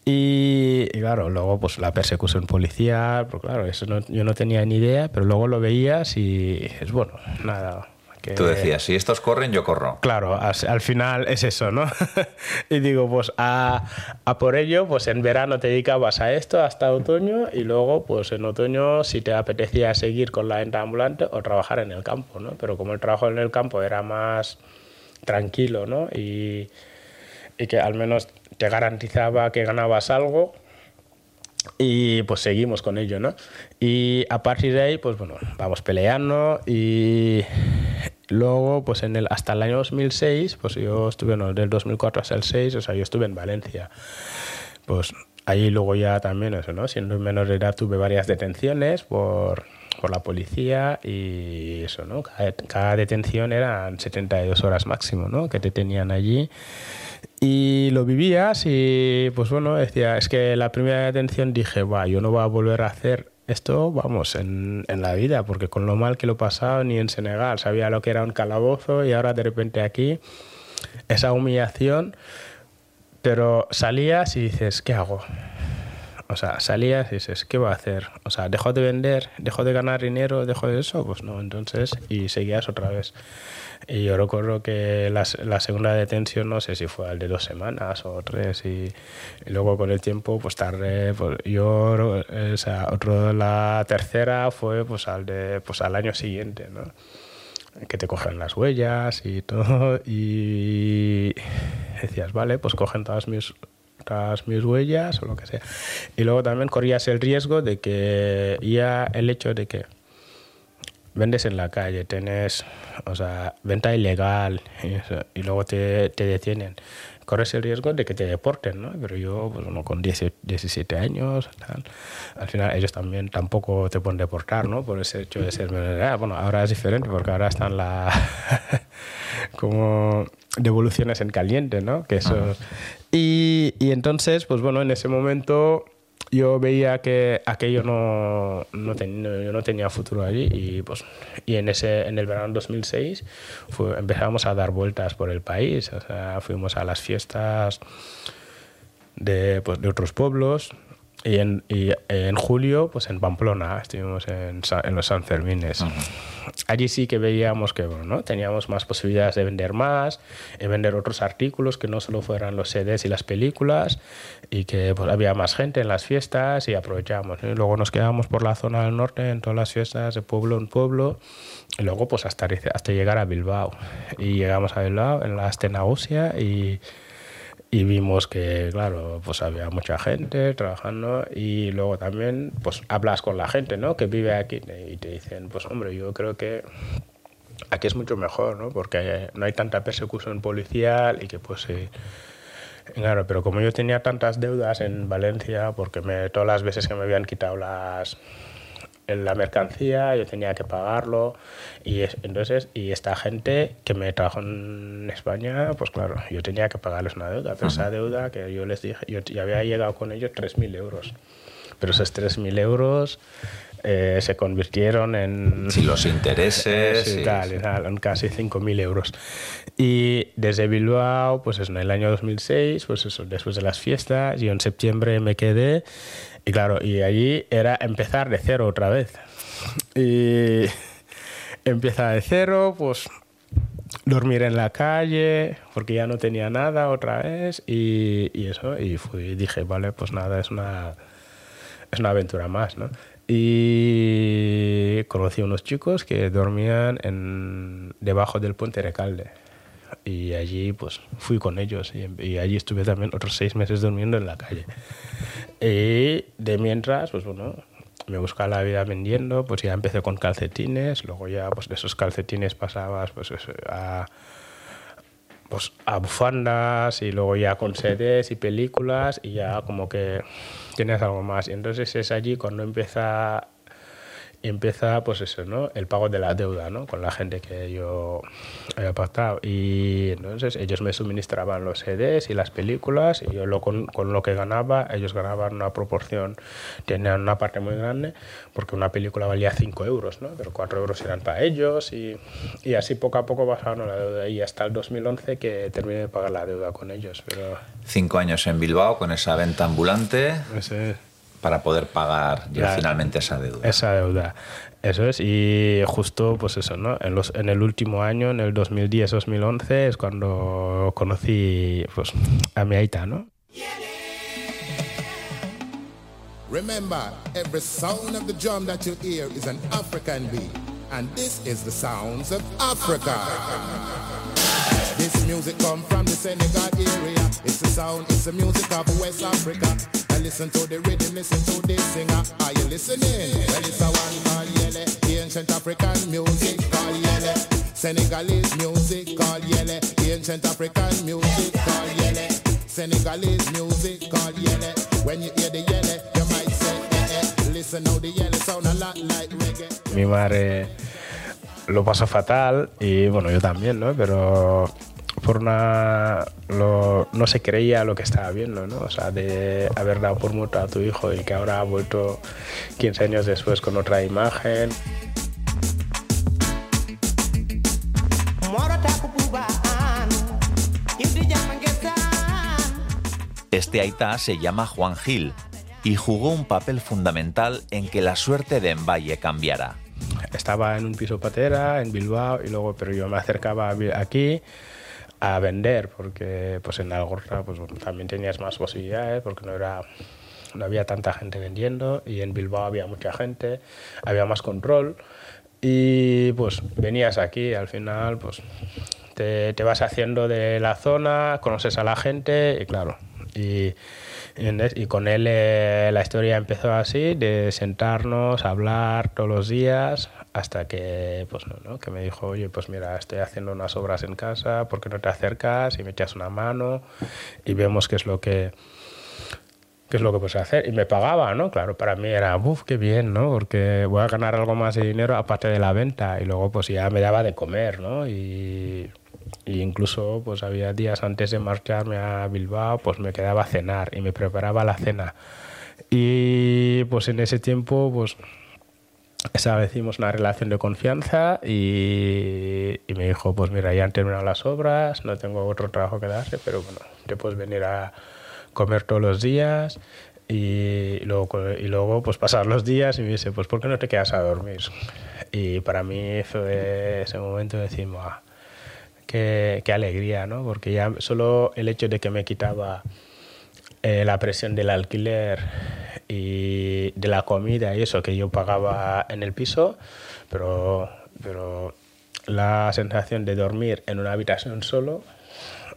Y, y claro, luego pues la persecución policial, pues claro, eso no- yo no tenía ni idea, pero luego lo veías y es bueno, nada. Que- Tú decías, si estos corren, yo corro. Claro, al final es eso, ¿no? [LAUGHS] y digo, pues a, a por ello, pues en verano te dedicabas a esto hasta otoño y luego, pues en otoño, si te apetecía seguir con la venta ambulante o trabajar en el campo, ¿no? Pero como el trabajo en el campo era más tranquilo, ¿no? Y, y que al menos te garantizaba que ganabas algo, y pues seguimos con ello, ¿no? Y a partir de ahí, pues bueno, vamos peleando y luego, pues en el, hasta el año 2006, pues yo estuve, no, del 2004 hasta el 6, o sea, yo estuve en Valencia. Pues ahí luego ya también, eso, ¿no? Siendo menor de edad tuve varias detenciones por, por la policía y eso, ¿no? Cada, cada detención eran 72 horas máximo, ¿no? Que te tenían allí. Y lo vivías y pues bueno, decía, es que la primera detención dije, va, yo no voy a volver a hacer esto, vamos, en, la vida, porque con lo mal que lo he pasado, ni en Senegal sabía lo que era un calabozo y ahora de repente aquí, esa humillación, pero salías y dices, ¿qué hago? O sea, salías y dices, ¿qué voy a hacer? O sea, ¿dejo de vender? ¿Dejo de ganar dinero? ¿Dejo de eso? Pues no, entonces, y seguías otra vez. Y yo recuerdo que la, la segunda detención, no sé si fue al de dos semanas o tres, y, y luego con el tiempo, pues tarde, pues yo, eh, o sea, otro, la tercera fue pues al, de, pues al año siguiente, ¿no? que te cogen las huellas y todo y decías vale pues cogen todas mis todas mis huellas o lo que sea y luego también corrías el riesgo de que ya el hecho de que vendes en la calle, tienes, o sea, venta ilegal y, eso, y luego te, te detienen, corres el riesgo de que te deporten, ¿no? Pero yo, pues uno con 10 17 años, tal, al final ellos también tampoco te pueden deportar, ¿no? Por ese hecho de ser edad. Bueno, ahora es diferente porque ahora están la [LAUGHS] como devoluciones en caliente, ¿no? Que eso y, y entonces, pues bueno, en ese momento yo veía que aquello no, no, yo no tenía futuro allí y pues y en ese en el verano 2006 fue- empezamos a dar vueltas por el país o sea fuimos a las fiestas de, pues, de otros pueblos y en, y en julio pues en Pamplona estuvimos en, en los Sanfermines allí sí que veíamos que teníamos más posibilidades de vender más de vender otros artículos que no solo fueran los CDs y las películas y que pues, había más gente en las fiestas y aprovechamos luego nos quedamos por la zona del norte en todas las fiestas de pueblo en pueblo y luego pues hasta, hasta llegar a Bilbao. Y llegamos a Bilbao en la Astenagusia y y vimos que, claro, pues había mucha gente trabajando y luego también, pues hablas con la gente, ¿no? Que vive aquí y te dicen, pues hombre, yo creo que aquí es mucho mejor, ¿no? Porque no hay tanta persecución policial y que pues sí. Claro, pero como yo tenía tantas deudas en Valencia, porque me, todas las veces que me habían quitado las, la mercancía, yo tenía que pagarlo y es- entonces y esta gente que me trajo en España, pues claro, yo tenía que pagarles una deuda, pero esa deuda que yo les dije, yo ya había llegado con ellos 3.000 euros, pero esos 3.000 euros eh, se convirtieron en... Si los intereses. Sí, y- tal, y tal, en casi 5.000 euros. Y desde Bilbao, pues eso, en el año 2006, pues eso, después de las fiestas, yo en septiembre me quedé y claro, y allí era empezar de cero otra vez. Y [LAUGHS] empieza de cero, pues dormir en la calle, porque ya no tenía nada otra vez y, y eso, y fui, dije, vale, pues nada, es una, es una aventura más, ¿no? Y conocí a unos chicos que dormían en, debajo del puente Recalde. Y allí pues fui con ellos y, y allí estuve también otros seis meses durmiendo en la calle. Y de mientras, pues bueno, me buscaba la vida vendiendo, pues ya empecé con calcetines, luego ya pues de esos calcetines pasabas pues a, pues, a bufandas y luego ya con CDs y películas y ya como que tienes algo más. Y entonces es allí cuando empieza empieza pues eso, ¿no? El pago de la deuda, ¿no? Con la gente que yo había pactado. Y entonces ellos me suministraban los CDs y las películas y yo lo, con, con lo que ganaba, ellos ganaban una proporción, tenían una parte muy grande, porque una película valía 5 euros, ¿no? Pero 4 euros eran para ellos y, y así poco a poco bajaron la deuda y hasta el 2011 que terminé de pagar la deuda con ellos. Pero Cinco años en Bilbao con esa venta ambulante ese, para poder pagar ya finalmente esa deuda. Esa deuda. Eso es, y justo, pues eso, ¿no? En, los, en el último año, en el 2010-2011, es cuando conocí pues, a mi aita, ¿no? Remember, every sound of the drum that you hear is an African beat. And this is the sounds of Africa. Music come from the Senegal area. It's the sound, it's the music of West Africa. And listen to the rhythm, listen to this singer. Are you listening? Well, it's a one called Yele, ancient African music called Yele. Senegalese music called Yele, ancient African music called Yele. Senegalese music called Yele. When you hear the Yele, you might say, eh, eh. Listen how the Yele sound a lot like reggae. Mi madre lo pasó fatal y bueno, yo también, ¿no? Pero por una... Lo, no se creía lo que estaba viendo, ¿no? O sea, de haber dado por muerto a tu hijo y que ahora ha vuelto 15 años después con otra imagen. Este Aita se llama Juan Gil y jugó un papel fundamental en que la suerte de Envalle cambiara. estaba en un piso patera en Bilbao y luego pero yo me acercaba aquí a vender porque pues en Algorta pues también tenías más posibilidades porque no era no había tanta gente vendiendo y en Bilbao había mucha gente había más control y pues venías aquí al final pues te, te vas haciendo de la zona conoces a la gente y claro y. Y con él eh, la historia empezó así, de sentarnos, hablar todos los días, hasta que, pues, no, que me dijo, oye, pues mira, estoy haciendo unas obras en casa, ¿por qué no te acercas y me echas una mano y vemos qué es lo que qué es lo que puedes hacer. Y me pagaba, ¿no? Claro, para mí era, uff, qué bien, ¿no? Porque voy a ganar algo más de dinero aparte de la venta. Y luego, pues ya me daba de comer, ¿no? Y, y incluso, pues había días antes de marcharme a Bilbao, pues me quedaba a cenar y me preparaba la cena. Y pues en ese tiempo, pues establecimos una relación de confianza y, y, me dijo, pues mira, ya han terminado las obras, no tengo otro trabajo que darte, pero bueno, te puedes venir a comer todos los días y luego, y luego pues pasar los días y me dice, pues ¿por qué no te quedas a dormir? Y para mí fue ese momento de decir, "Buah, qué, qué alegría, ¿no? Porque ya solo el hecho de que me quitaba eh, la presión del alquiler y de la comida y eso que yo pagaba en el piso, pero, pero la sensación de dormir en una habitación solo,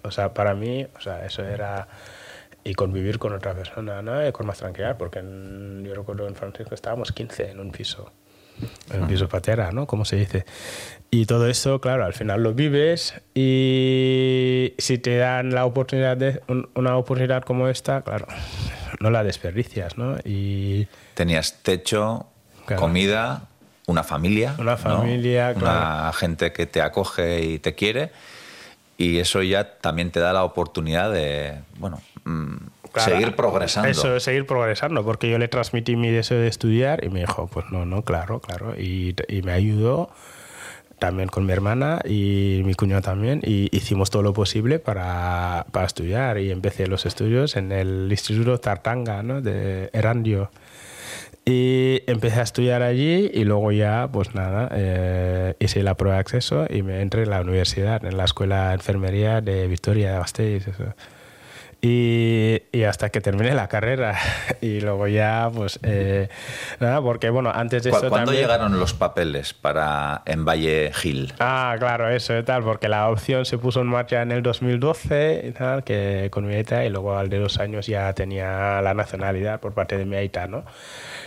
o sea, para mí, o sea, eso era y convivir con otra persona, ¿no? Y con más tranquilidad, porque en- yo recuerdo en Francisco estábamos 15 en un piso, en un piso patera, ¿no? Como se dice. Y todo eso, claro, al final lo vives y si te dan la oportunidad de un- una oportunidad como esta, claro, no la desperdicias, ¿no? Y Tenías techo, Claro. comida, una familia. Una ¿no? familia, Una claro. gente que te acoge y te quiere. Y eso ya también te da la oportunidad de, bueno, mm, Claro, seguir progresando. Eso, seguir progresando, porque yo le transmití mi deseo de estudiar y me dijo, pues no, no, claro, claro. Y, y me ayudó también con mi hermana y mi cuñado también y hicimos todo lo posible para, para estudiar y empecé los estudios en el Instituto Tartanga ¿no? de Erandio. Y empecé a estudiar allí y luego ya, pues nada, eh, hice la prueba de acceso y me entré en la universidad, en la Escuela de Enfermería de Victoria de Gasteiz. eso. Y, y hasta que terminé la carrera. [LAUGHS] Y luego ya, pues eh, nada, porque bueno, antes de ¿Cu- eso ¿Cuándo también... llegaron los papeles para en Valle Gil? Ah, claro, eso y tal, porque la opción se puso en marcha en el 2012 y tal, que con mi aita, y luego al de dos años ya tenía la nacionalidad por parte de mi aita, ¿no?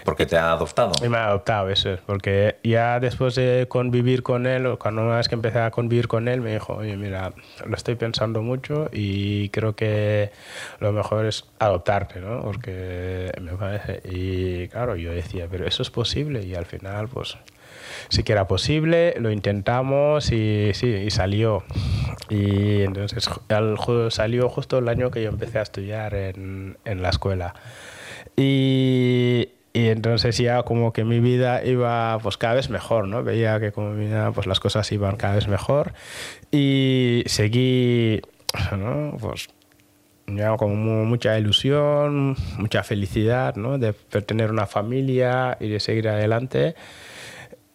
Porque te ha adoptado. Y me ha adoptado, eso es, porque ya después de convivir con él, cuando una vez que empecé a convivir con él, me dijo, oye, mira, lo estoy pensando mucho y creo que lo mejor es adoptarte, ¿no? Porque me parece, y claro, yo decía, pero eso es posible, y al final, pues, sí que era posible, lo intentamos y sí, y salió. Y entonces salió justo el año que yo empecé a estudiar en, en la escuela. Y, y entonces ya como que mi vida iba pues cada vez mejor, ¿no? Veía que como mi vida pues las cosas iban cada vez mejor y seguí, ¿no? Pues con mu- mucha ilusión, mucha felicidad, ¿no? De tener una familia y de seguir adelante.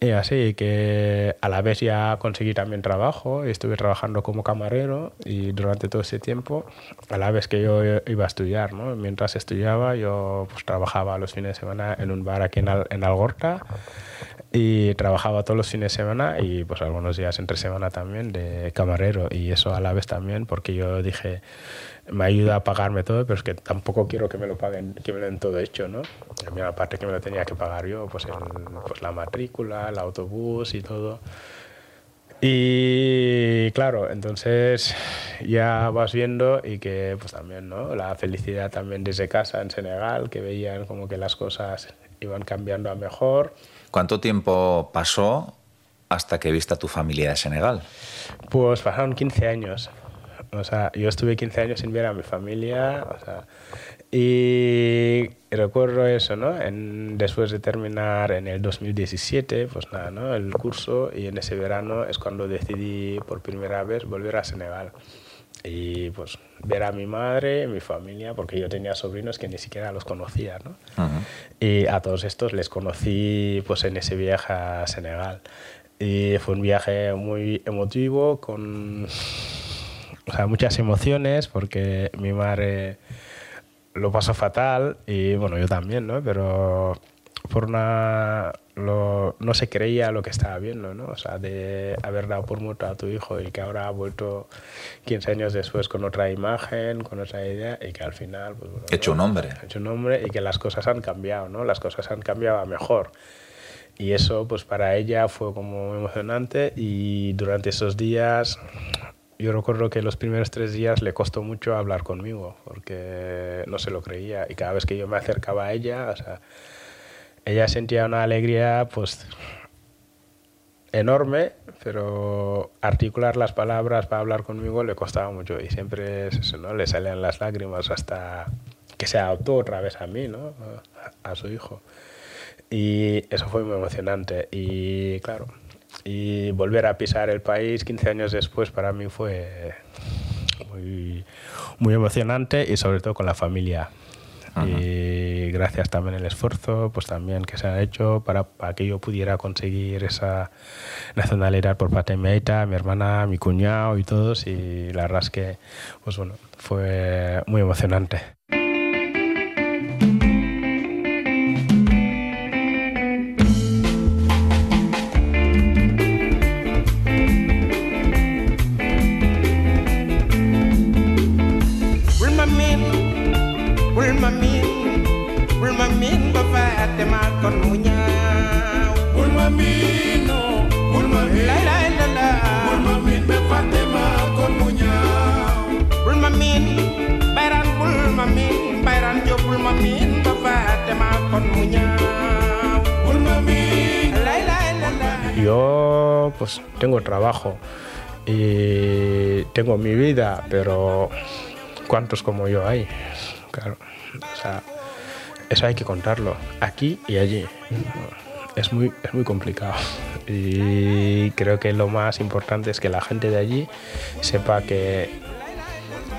Y así que a la vez ya conseguí también trabajo estuve trabajando como camarero y durante todo ese tiempo, a la vez que yo iba a estudiar, ¿no? Mientras estudiaba yo pues trabajaba los fines de semana en un bar aquí en, Al- en Algorta y trabajaba todos los fines de semana y pues algunos días entre semana también de camarero y eso a la vez también porque yo dije me ayuda a pagarme todo pero es que tampoco quiero que me lo paguen que me lo den todo hecho no a mí aparte que me lo tenía que pagar yo pues, el- pues la matrícula el autobús y todo y claro, entonces ya vas viendo y que pues también, ¿no? La felicidad también desde casa en Senegal, que veían como que las cosas iban cambiando a mejor. ¿Cuánto tiempo pasó hasta que viste a tu familia de Senegal? Pues pasaron 15 años. O sea, yo estuve 15 años sin ver a mi familia. O sea, y recuerdo eso, ¿no? En- después de terminar en el 2017, pues nada, ¿no? El curso y en ese verano es cuando decidí por primera vez volver a Senegal. Y pues ver a mi madre, mi familia, porque yo tenía sobrinos que ni siquiera los conocía, ¿no? Y a todos estos les conocí pues en ese viaje a Senegal. Y fue un viaje muy emotivo, con o sea, muchas emociones, porque mi madre lo pasó fatal y bueno, yo también, ¿no? Pero por una... lo- no se creía lo que estaba viendo, ¿no? O sea, de haber dado por muerto a tu hijo y que ahora ha vuelto 15 años después con otra imagen, con otra idea y que al final... Pues, bueno, Hecho un hombre. hecho un hombre y que las cosas han cambiado, ¿no? Las cosas han cambiado a mejor. y eso pues para ella fue como emocionante y durante esos días yo recuerdo que los primeros tres días le costó mucho hablar conmigo porque no se lo creía y cada vez que yo me acercaba a ella, o sea, ella sentía una alegría pues enorme, pero articular las palabras para hablar conmigo le costaba mucho y siempre es eso, ¿no? le salían las lágrimas hasta que se adoptó otra vez a mí, ¿no? a, a su hijo. Y eso fue muy emocionante y claro, y volver a pisar el país 15 años después para mí fue muy, muy emocionante y sobre todo con la familia. Y gracias también el esfuerzo pues también que se ha hecho para, para que yo pudiera conseguir esa nacionalidad por parte de mi aita, mi hermana, mi cuñado y todos y la verdad es que pues bueno, fue muy emocionante. Pues tengo trabajo y tengo mi vida, pero ¿cuántos como yo hay? Eso hay que contarlo, aquí y allí. Es muy, es muy complicado. Y creo que lo más importante es que la gente de allí sepa que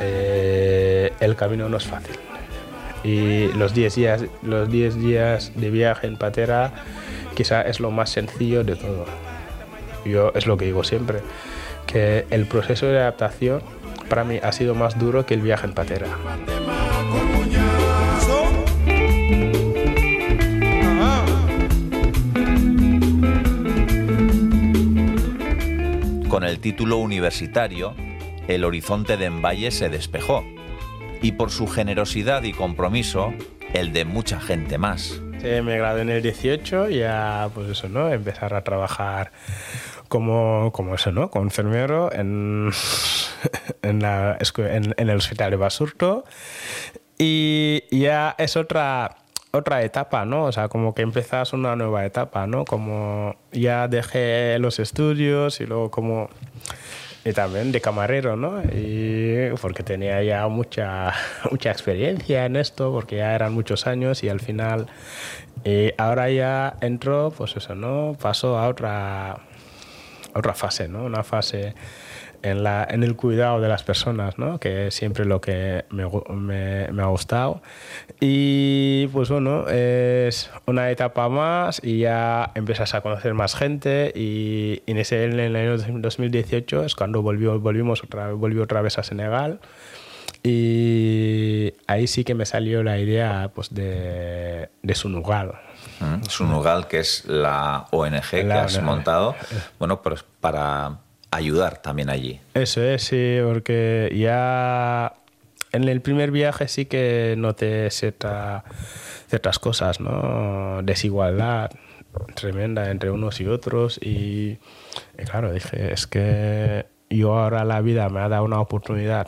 eh, el camino no es fácil. Y los 10 días, los 10 días de viaje en patera quizá es lo más sencillo de todo. Yo es lo que digo siempre, que el proceso de adaptación para mí ha sido más duro que el viaje en patera. Con el título universitario, el horizonte de Envalle se despejó. Y por su generosidad y compromiso, el de mucha gente más. Sí, me gradué en el 18 y ya, pues eso, ¿no? Empezar a trabajar como, como eso, ¿no? Como enfermero en, [LAUGHS] en, el hospital de Basurto. Y ya es otra, otra etapa, ¿no? O sea, como que empezas una nueva etapa, ¿no? Como ya dejé los estudios y luego como... Y también de camarero, ¿no? Y porque tenía ya mucha, [LAUGHS] mucha experiencia en esto, porque ya eran muchos años y al final... Y ahora ya entro, pues eso, ¿no? Paso a otra, a otra fase, ¿no? Una fase en, la, en el cuidado de las personas, ¿no? Que es siempre lo que me, me, me ha gustado. Y pues bueno, es una etapa más y ya empiezas a conocer más gente y, y en, ese, en el año 2018 es cuando volvió, volvimos otra, volví otra vez a Senegal. Y ahí sí que me salió la idea pues, de, de Sunugal. ¿Mm? Sunugal, que es la ONG que La has ONG. montado, bueno, pues para ayudar también allí. Eso es, sí, porque ya en el primer viaje sí que noté cierta- ciertas cosas, ¿no? Desigualdad tremenda entre unos y otros y, y claro, dije, es que yo ahora la vida me ha dado una oportunidad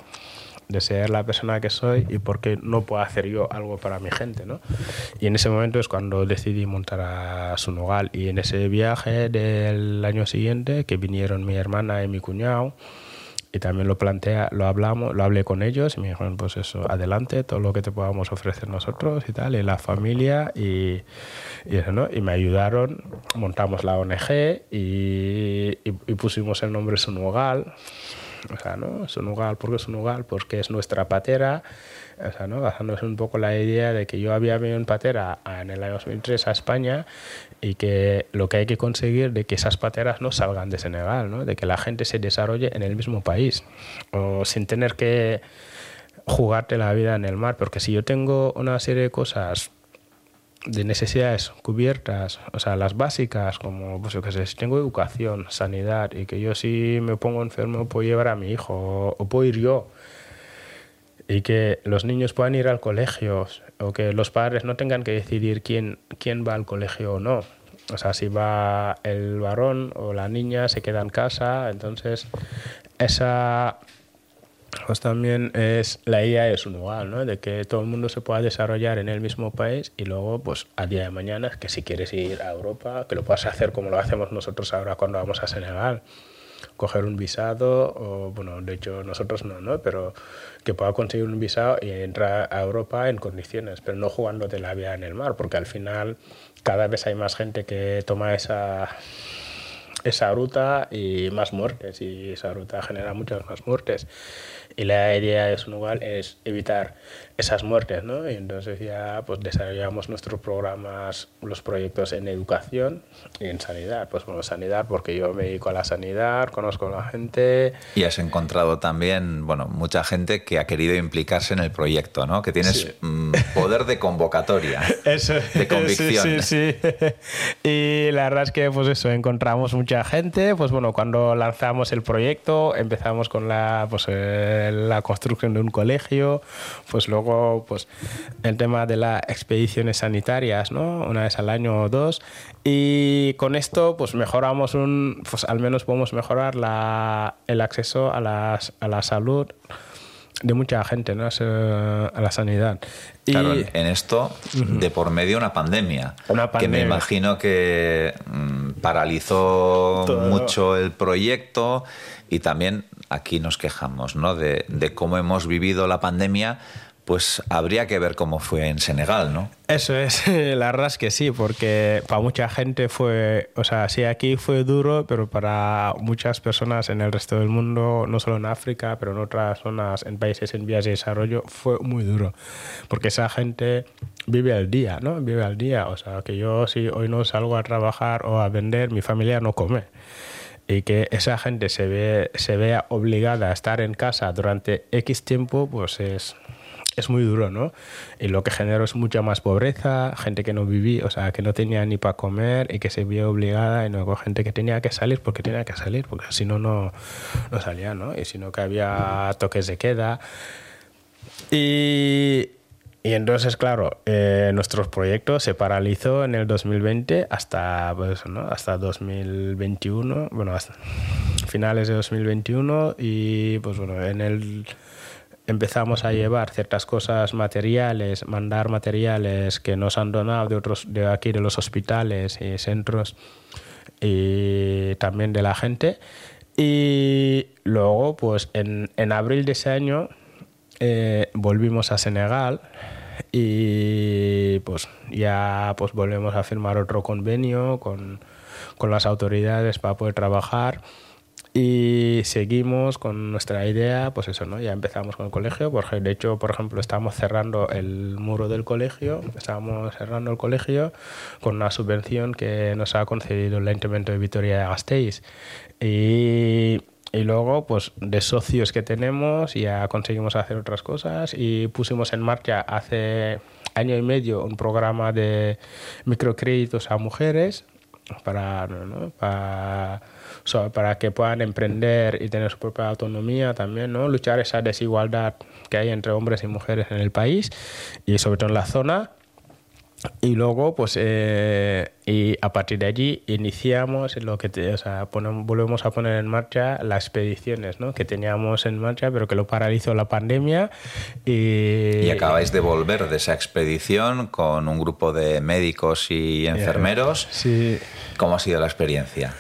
de ser la persona que soy y por qué no puedo hacer yo algo para mi gente, ¿no? Y en ese momento es cuando decidí montar a Sunugal y en ese viaje del año siguiente que vinieron mi hermana y mi cuñado y también lo plantea, lo hablamos, lo hablé con ellos y me dijeron pues eso, adelante, todo lo que te podamos ofrecer nosotros y tal, y la familia y, y eso, ¿no? Y me ayudaron, montamos la ONG y, y- y pusimos el nombre Sunugal. O sea, ¿no? Sunugal, ¿por qué Sunugal? Porque es nuestra patera, o sea, ¿no? Basándose un poco la idea de que yo había venido en patera en el año 2003 a España y que lo que hay que conseguir de que esas pateras no salgan de Senegal, ¿no? De que la gente se desarrolle en el mismo país o sin tener que jugarte la vida en el mar, porque si yo tengo una serie de cosas de necesidades cubiertas, o sea, las básicas, como, pues yo qué sé, si tengo educación, sanidad, y que yo si me pongo enfermo puedo llevar a mi hijo, o, o puedo ir yo, y que los niños puedan ir al colegio, o que los padres no tengan que decidir quién, quién va al colegio o no. O sea, si va el varón o la niña, se queda en casa. Entonces, esa pues también es la idea es un igual, ¿no? De que todo el mundo se pueda desarrollar en el mismo país y luego, pues, a día de mañana, que si quieres ir a Europa, que lo puedas hacer como lo hacemos nosotros ahora cuando vamos a Senegal, coger un visado, o bueno, de hecho nosotros no, ¿no? Pero que pueda conseguir un visado y entrar a Europa en condiciones, pero no jugando de la vida en el mar, porque al final cada vez hay más gente que toma esa esa ruta y más muertes y esa ruta genera muchas más muertes y la idea de Sunugal es evitar esas muertes, ¿no? Y entonces ya pues desarrollamos nuestros programas, los proyectos en educación y en sanidad. Pues bueno, sanidad porque yo me dedico a la sanidad, conozco a la gente. Y has encontrado también, bueno, mucha gente que ha querido implicarse en el proyecto, ¿no? Que tienes Sí. mm, poder de convocatoria, [LAUGHS] Eso, de convicción. Sí, sí, sí. [LAUGHS] Y la verdad es que, pues eso, encontramos mucha gente. Pues bueno, cuando lanzamos el proyecto, empezamos con la, pues, eh, la construcción de un colegio. Pues luego, pues el tema de las expediciones sanitarias, ¿no? Una vez al año o dos. Y con esto, pues mejoramos un, pues al menos podemos mejorar la, el acceso a, las, a la salud de mucha gente, ¿no? A la sanidad. Y- Claro, en esto, de por medio una pandemia, Una que me pandemia. imagino que mm, paralizó Todo. mucho el proyecto y también aquí nos quejamos ¿no? de, de cómo hemos vivido la pandemia, pues habría que ver cómo fue en Senegal, ¿no? Eso es, [LAUGHS] la verdad es que sí, porque para mucha gente fue, o sea, sí aquí fue duro, pero para muchas personas en el resto del mundo, no solo en África, pero en otras zonas, en países en vías de desarrollo, fue muy duro, porque esa gente vive al día, ¿no? Vive al día, o sea, que yo si hoy no salgo a trabajar o a vender, mi familia no come. Y que esa gente se, ve, se vea obligada a estar en casa durante X tiempo, pues es, es muy duro, ¿no? Y lo que generó es mucha más pobreza, gente que no vivía, o sea, que no tenía ni para comer y que se vio obligada, y luego gente que tenía que salir porque tenía que salir, porque si no, no salía, ¿no? Y si no, que había toques de queda. Y, y entonces, claro, eh, nuestros proyectos se paralizó en el 2020 hasta, pues, ¿no? hasta 2021, bueno, hasta finales de 2021 y pues bueno, en el empezamos a llevar ciertas cosas materiales, mandar materiales que nos han donado de otros de aquí de los hospitales y centros y también de la gente y luego pues en, en abril de ese año eh, volvimos a Senegal y pues ya pues volvemos a firmar otro convenio con, con las autoridades para poder trabajar y seguimos con nuestra idea, pues eso, ¿no? Ya empezamos con el colegio, porque de hecho, por ejemplo, estamos cerrando el muro del colegio, estábamos cerrando el colegio con una subvención que nos ha concedido el Ayuntamiento de Vitoria de Gasteiz. Y, y luego, pues de socios que tenemos, ya conseguimos hacer otras cosas y pusimos en marcha hace año y medio un programa de microcréditos a mujeres para, para, para que puedan emprender y tener su propia autonomía también, ¿no? luchar esa desigualdad que hay entre hombres y mujeres en el país y sobre todo en la zona. Y luego, pues, eh, y a partir de allí iniciamos lo que, te- o sea, ponem- volvemos a poner en marcha las expediciones, ¿no? Que teníamos en marcha, pero que lo paralizó la pandemia. Y, Y acabáis de volver de esa expedición con un grupo de médicos y enfermeros. Sí. ¿Cómo ha sido la experiencia?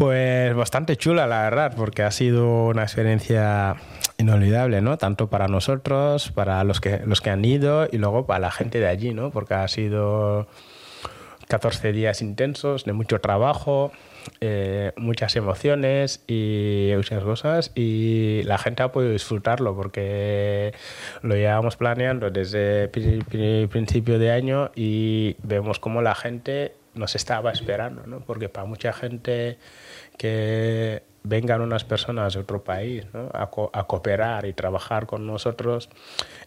Pues bastante chula, la verdad, porque ha sido una experiencia inolvidable, ¿no? Tanto para nosotros, para los que, los que han ido y luego para la gente de allí, ¿no? Porque ha sido 14 días intensos, de mucho trabajo, eh, muchas emociones y muchas cosas y la gente ha podido disfrutarlo porque lo llevamos planeando desde pri- pri- principio de año y vemos cómo la gente nos estaba esperando, ¿no? Porque para mucha gente que vengan unas personas de otro país ¿no? a, co- a cooperar y trabajar con nosotros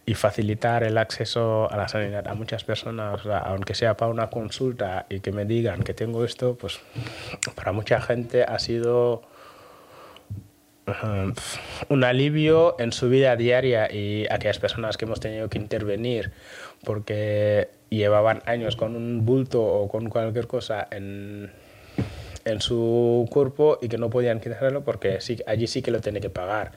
y facilitar el acceso a la sanidad a muchas personas, o sea, aunque sea para una consulta y que me digan que tengo esto, pues para mucha gente ha sido ajá, un alivio en su vida diaria y aquellas personas que hemos tenido que intervenir porque llevaban años con un bulto o con cualquier cosa en, en su cuerpo y que no podían quitarlo porque sí, allí sí que lo tiene que pagar.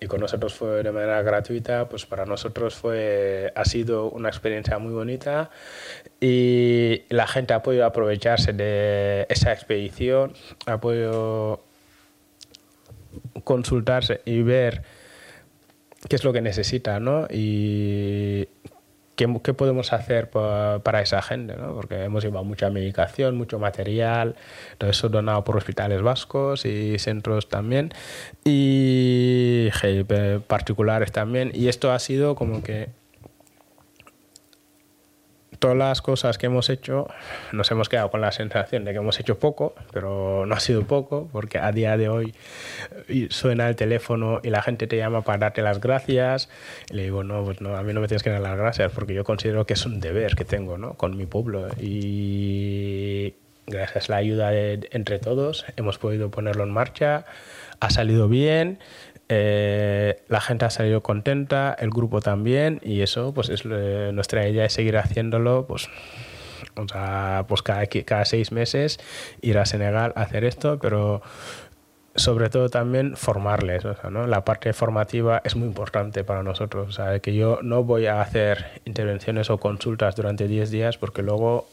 Y con nosotros fue de manera gratuita, pues para nosotros fue, ha sido una experiencia muy bonita y la gente ha podido aprovecharse de esa expedición, ha podido consultarse y ver qué es lo que necesita, ¿no? Y qué, podemos hacer pa- para esa gente, ¿no? Porque hemos llevado mucha medicación, mucho material, todo eso donado por hospitales vascos y centros también, y particulares también. Y esto ha sido como que todas las cosas que hemos hecho, nos hemos quedado con la sensación de que hemos hecho poco, pero no ha sido poco, porque a día de hoy eh, suena el teléfono y la gente te llama para darte las gracias. Y le digo, no, pues no, a mí no me tienes que dar las gracias, porque yo considero que es un deber que tengo ¿no? con mi pueblo. Y gracias a la ayuda de, entre todos hemos podido ponerlo en marcha, ha salido bien. Eh, la gente ha salido contenta, el grupo también, y eso, pues es eh, nuestra idea es seguir haciéndolo, pues, pues cada, cada seis meses ir a Senegal a hacer esto, pero sobre todo también formarles, o sea, ¿no? La parte formativa es muy importante para nosotros, o sea, que yo no voy a hacer intervenciones o consultas durante 10 días porque luego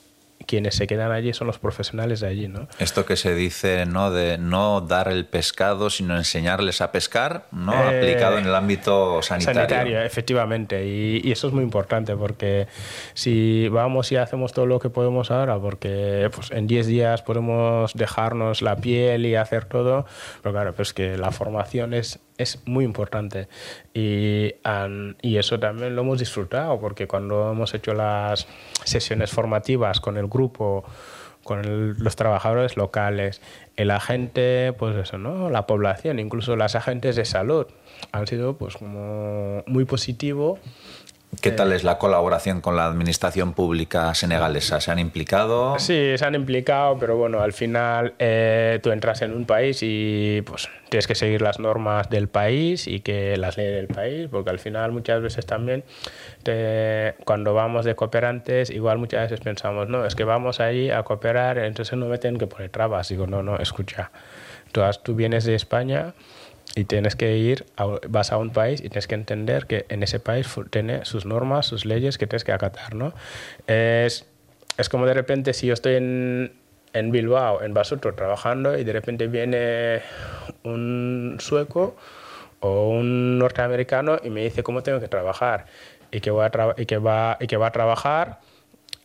quienes se quedan allí son los profesionales de allí, ¿no? Esto que se dice, ¿no? De no dar el pescado, sino enseñarles a pescar, ¿no? Eh, Aplicado en el ámbito sanitario. efectivamente. Y, y eso es muy importante porque si vamos y hacemos todo lo que podemos ahora, porque pues, en 10 días podemos dejarnos la piel y hacer todo, pero claro, pues que la formación es, es muy importante. Y, an- y eso también lo hemos disfrutado porque cuando hemos hecho las sesiones formativas con el grupo, con los trabajadores locales, el agente, pues eso, ¿no? La población, incluso los agentes de salud, han sido pues como muy positivo. ¿Qué tal es la colaboración con la administración pública senegalesa? ¿Se han implicado? Sí, se han implicado, pero bueno, al final eh, tú entras en un país y pues tienes que seguir las normas del país y que las leyes del país, porque al final muchas veces también te- cuando vamos de cooperantes, igual muchas veces pensamos, no, es que vamos allí a cooperar, entonces no me tienen que poner trabas. Digo, no, no, escucha, tú, tú vienes de España y tienes que ir, a- vas a un país y tienes que entender que en ese país tiene sus normas, sus leyes que tienes que acatar, ¿no? Es, es como de repente si yo estoy en, en Bilbao, en Basurto, trabajando y de repente viene un sueco o un norteamericano y me dice cómo tengo que trabajar y que, voy a y que, va, y que va a trabajar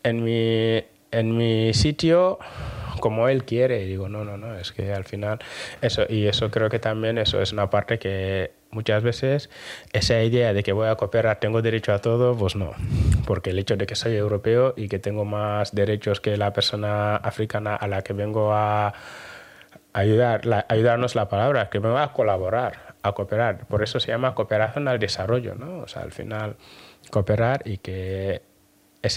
en mi, en mi sitio como él quiere. Y digo, no, no, no, es que al final eso, y eso creo que también eso es una parte que muchas veces esa idea de que voy a cooperar, tengo derecho a todo, pues no, porque el hecho de que soy europeo y que tengo más derechos que la persona africana a la que vengo a ayudar, la- ayudarnos la palabra, que vengo a colaborar, a cooperar. Por eso se llama cooperación al desarrollo, ¿no? O sea, al final cooperar y que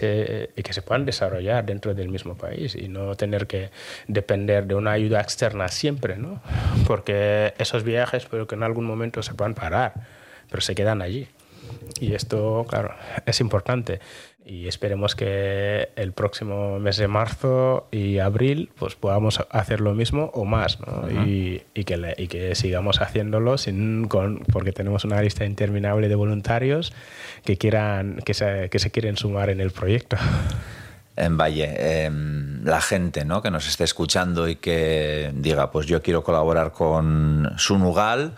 y que se puedan desarrollar dentro del mismo país y no tener que depender de una ayuda externa siempre, ¿no? Porque esos viajes, pero que en algún momento se puedan parar, pero se quedan allí. Y esto, claro, es importante. Y esperemos que el próximo mes de marzo y abril pues podamos hacer lo mismo o más, ¿no? y, y que le- y que sigamos haciéndolo sin, con, porque tenemos una lista interminable de voluntarios que, quieran, que, se, que se quieren sumar en el proyecto. En Valle, em, la gente ¿no? que nos esté escuchando y que diga, pues yo quiero colaborar con Sunugal,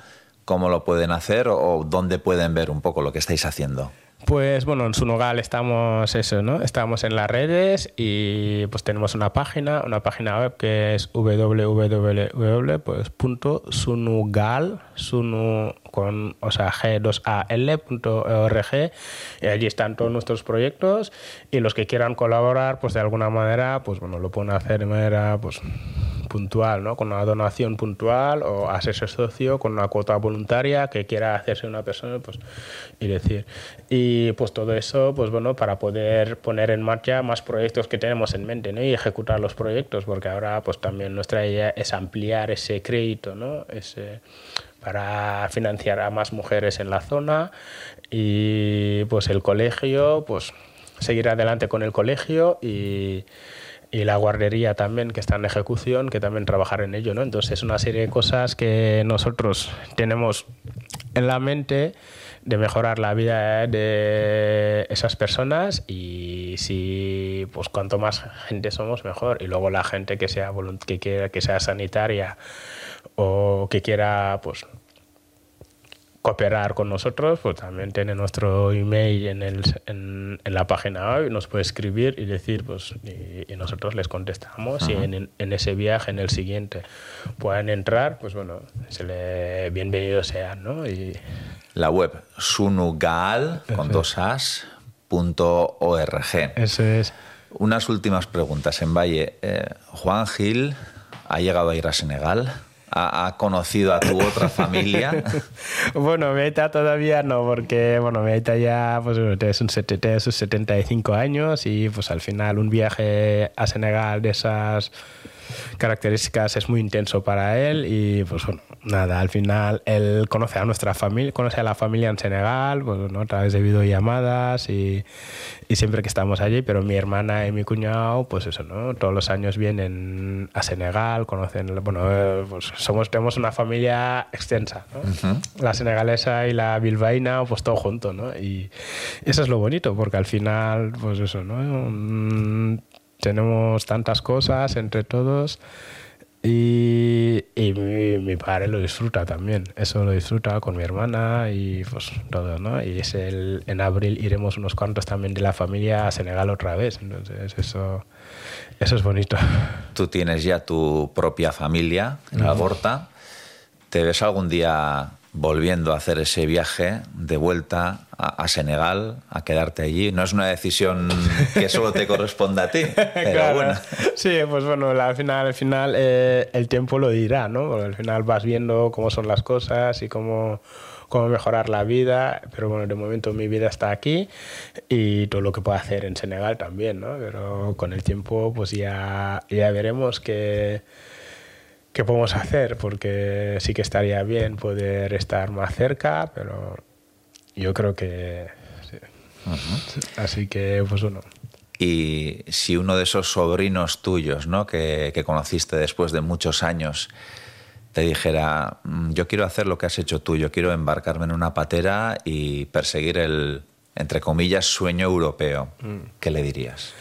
¿cómo lo pueden hacer o, dónde pueden ver un poco lo que estáis haciendo? Pues bueno, en Sunugal estamos eso, ¿no? Estamos en las redes y pues tenemos una página, una página web que es www.sunugal, sunu con o sea g2al.org y allí están todos nuestros proyectos y los que quieran colaborar pues de alguna manera pues bueno lo pueden hacer de manera pues puntual, ¿no? Con una donación puntual o hacerse socio con una cuota voluntaria que quiera hacerse una persona, pues y decir y pues todo eso, pues bueno, para poder poner en marcha más proyectos que tenemos en mente, ¿no? Y ejecutar los proyectos, porque ahora pues también nuestra idea es ampliar ese crédito, ¿no? Ese para financiar a más mujeres en la zona y pues el colegio, pues seguir adelante con el colegio y, y la guardería también que está en ejecución, que también trabajar en ello, ¿no? Entonces es una serie de cosas que nosotros tenemos en la mente de mejorar la vida de esas personas y si pues cuanto más gente somos mejor y luego la gente que sea que quiera que sea sanitaria o que quiera pues cooperar con nosotros, pues también tiene nuestro email en, el, en, en la página web, nos puede escribir y decir, pues, y, y nosotros les contestamos y en, en ese viaje, en el siguiente, puedan entrar, pues bueno, se le, bienvenidos sean, ¿no? Y La web sunugaal con dos as, punto org. eso es. Unas últimas preguntas en Valle. Eh, Juan Gil ha llegado a ir a Senegal. ¿Ha, conocido a tu otra familia? [LAUGHS] Bueno, Meita todavía no, porque bueno, Meita ya pues, tiene sus 75 años y pues al final un viaje a Senegal de esas características es muy intenso para él y pues bueno, nada, al final él conoce a nuestra familia, conoce a la familia en Senegal, pues ¿no? a través de videollamadas y, y siempre que estamos allí, pero mi hermana y mi cuñado, pues eso, ¿no? Todos los años vienen a Senegal, conocen, bueno, eh, pues somos, tenemos una familia extensa, ¿no? La senegalesa y la bilbaína, pues todo junto, ¿no? Y eso es lo bonito, porque al final, pues eso, ¿no? Tenemos tantas cosas entre todos y, y mi, mi padre lo disfruta también. Eso lo disfruta con mi hermana y pues todo, ¿no? Y es el, en abril iremos unos cuantos también de la familia a Senegal otra vez. Entonces eso, eso es bonito. Tú tienes ya tu propia familia en Algorta. ¿Te ves algún día volviendo a hacer ese viaje de vuelta a, a Senegal, a quedarte allí? No es una decisión que solo te corresponda a ti, [LAUGHS] pero Claro. bueno. Sí, pues bueno, al final, al final eh, el tiempo lo dirá, ¿no? Porque al final vas viendo cómo son las cosas y cómo, cómo mejorar la vida, pero bueno, de momento mi vida está aquí y todo lo que puedo hacer en Senegal también, ¿no? Pero con el tiempo pues ya, ya veremos qué, qué podemos hacer, porque sí que estaría bien poder estar más cerca, pero yo creo que... sí. Así que, pues bueno. Y si uno de esos sobrinos tuyos, ¿no? que, que conociste después de muchos años, te dijera, "Mm, yo quiero hacer lo que has hecho tú, yo quiero embarcarme en una patera y perseguir el, entre comillas, sueño europeo, ¿qué le dirías?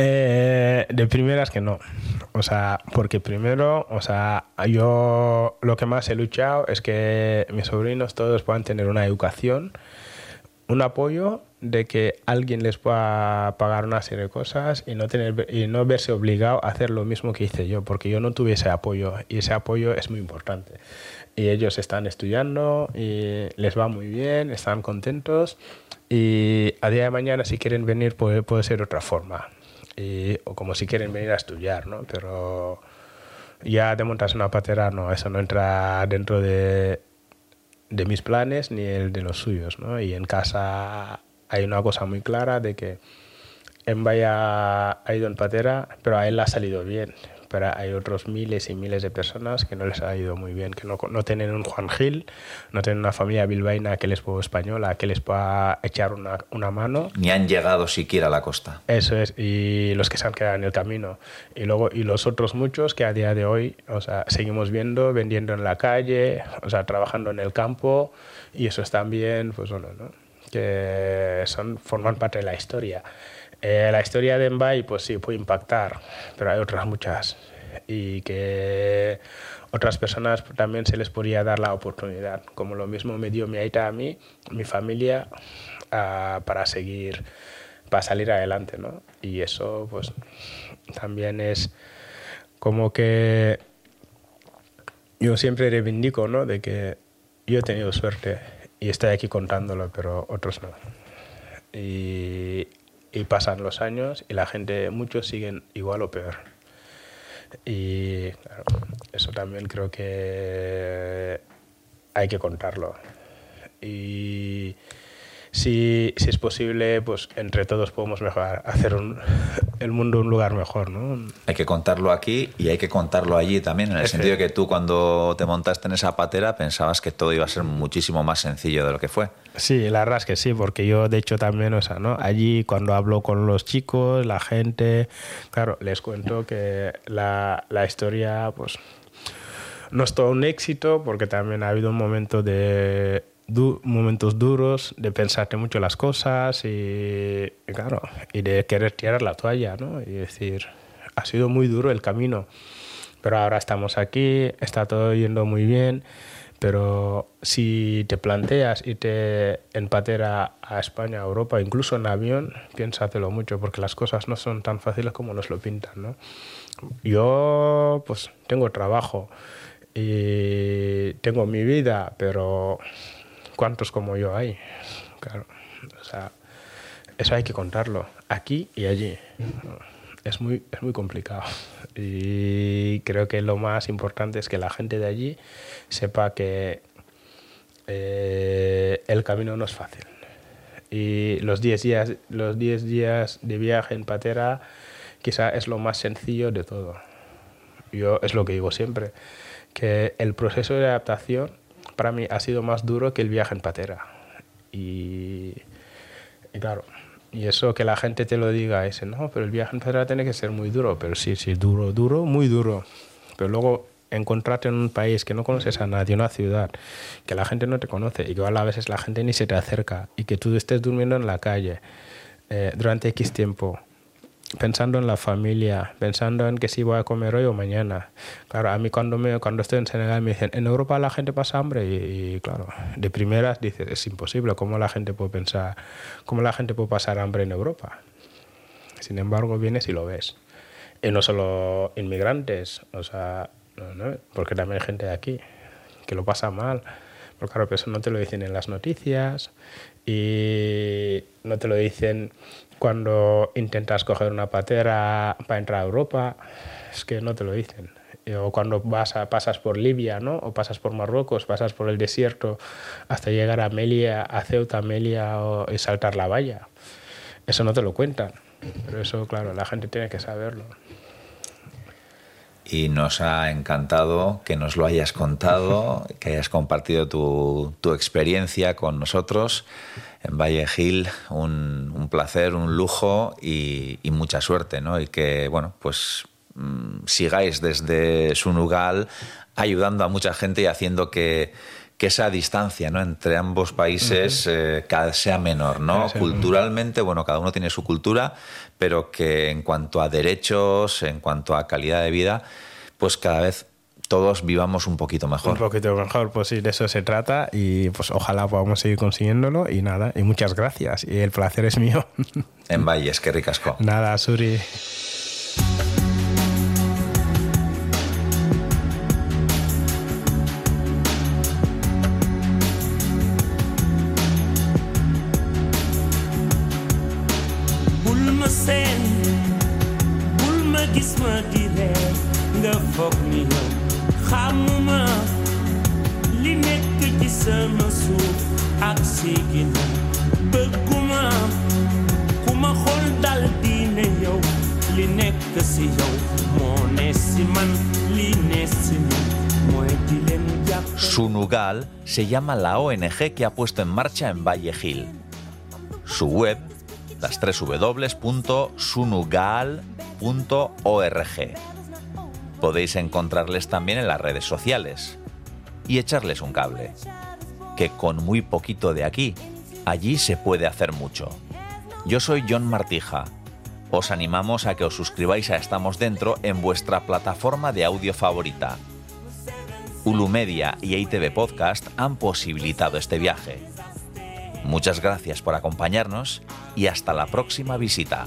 Eh, de primeras que no. O sea, porque primero, o sea, yo lo que más he luchado es que mis sobrinos todos puedan tener una educación, un apoyo de que alguien les pueda pagar una serie de cosas y no tener y no verse obligado a hacer lo mismo que hice yo, porque yo no tuve ese apoyo y ese apoyo es muy importante. Y ellos están estudiando y les va muy bien, están contentos y a día de mañana si quieren venir puede, puede ser otra forma. Y- o como si quieren venir a estudiar, ¿no? Pero ya de montarse una patera, no, eso no entra dentro de, de mis planes ni el de los suyos, ¿no? Y en casa hay una cosa muy clara de que en Vaya ha ido en patera, pero a él le ha salido bien. Pero hay otros miles y miles de personas que no les ha ido muy bien, que no, no tienen un Juan Gil, no tienen una familia bilbaína que les pueda española, que les pueda echar una, una mano. Ni han llegado siquiera a la costa. Eso es, y los que se han quedado en el camino. Y luego, y los otros muchos que a día de hoy, o sea, seguimos viendo, vendiendo en la calle, o sea, trabajando en el campo, y eso es también, pues bueno, ¿no? Que son, forman parte de la historia. Eh, la historia de Mbai, pues sí, puede impactar, pero hay otras muchas. Y que otras personas también se les podría dar la oportunidad, como lo mismo me dio mi aita a mí, mi familia, ah, para seguir para salir adelante, ¿no? Y eso, pues, también es como que yo siempre reivindico, ¿no? De que yo he tenido suerte y estoy aquí contándolo, pero otros no. Y, y pasan los años y la gente, muchos siguen igual o peor. Y eso también creo que hay que contarlo. Y si, si es posible, pues entre todos podemos mejorar, hacer un- el mundo un lugar mejor, ¿no? Hay que contarlo aquí y hay que contarlo allí también, en el Efe- sentido de que tú cuando te montaste en esa patera pensabas que todo iba a ser muchísimo más sencillo de lo que fue. Sí, la verdad es que sí, porque yo de hecho también, o sea, ¿no? Allí cuando hablo con los chicos, la gente, claro, les cuento que la, la historia, pues, no es todo un éxito, porque también ha habido un momento de du- momentos duros de pensarte mucho las cosas y, claro, y de querer tirar la toalla, ¿no? Y decir, ha sido muy duro el camino, pero ahora estamos aquí, está todo yendo muy bien, pero si te planteas y te empatera a España, a Europa, incluso en avión, piénsatelo mucho, porque las cosas no son tan fáciles como nos lo pintan, ¿no? Yo, pues, tengo trabajo y tengo mi vida, pero ¿cuántos como yo hay? Claro, o sea, eso hay que contarlo, aquí y allí. Es muy, es muy complicado. Y creo que lo más importante es que la gente de allí sepa que eh, el camino no es fácil. Y los 10 días, los 10 días de viaje en patera quizá es lo más sencillo de todo. Yo es lo que digo siempre, que el proceso de adaptación para mí ha sido más duro que el viaje en patera. Y, claro, y eso que la gente te lo diga, ese, no, pero el viaje en patera tiene que ser muy duro, pero sí, sí, duro, duro, muy duro. Pero luego encontrarte en un país que no conoces a nadie, una ciudad, que la gente no te conoce y que a veces la gente ni se te acerca y que tú estés durmiendo en la calle eh, durante X tiempo, pensando en la familia, pensando en que si voy a comer hoy o mañana. Claro, a mí cuando, me, cuando estoy en Senegal me dicen, en Europa la gente pasa hambre y, claro, de primeras dices, es imposible, ¿cómo la gente puede pensar, cómo la gente puede pasar hambre en Europa? Sin embargo, vienes y lo ves. Y no solo inmigrantes, o sea, no, porque también hay gente de aquí que lo pasa mal. Pero claro, eso no te lo dicen en las noticias y no te lo dicen cuando intentas coger una patera para entrar a Europa. Es que no te lo dicen. O cuando vas a, pasas por Libia, ¿no? O pasas por Marruecos, pasas por el desierto hasta llegar a Melia, a Ceuta, Melia o, y saltar la valla. Eso no te lo cuentan. Pero eso, claro, la gente tiene que saberlo. Y nos ha encantado que nos lo hayas contado, que hayas compartido tu, tu experiencia con nosotros en Valle Gil. Un, un placer, un lujo y, y, mucha suerte, ¿no? Y que, bueno, pues mmm, sigáis desde Sunugal ayudando a mucha gente y haciendo que, que esa distancia ¿no? entre ambos países uh -huh. eh, sea menor, ¿no? Sea Culturalmente, bueno, cada uno tiene su cultura, pero que en cuanto a derechos, en cuanto a calidad de vida, pues cada vez todos vivamos un poquito mejor. Un poquito mejor, pues sí, de eso se trata y pues ojalá podamos seguir consiguiéndolo y nada, y muchas gracias y el placer es mío. En Valles, qué ricasco. Nada, Suri. Se llama la ONG que ha puesto en marcha en Valle Gil. Su web, las www.sunugal.org. Podéis encontrarles también en las redes sociales y echarles un cable. Que con muy poquito de aquí, allí se puede hacer mucho. Yo soy John Martija. Os animamos a que os suscribáis a Estamos Dentro en vuestra plataforma de audio favorita. Ulumedia y ITV Podcast han posibilitado este viaje. Muchas gracias por acompañarnos y hasta la próxima visita.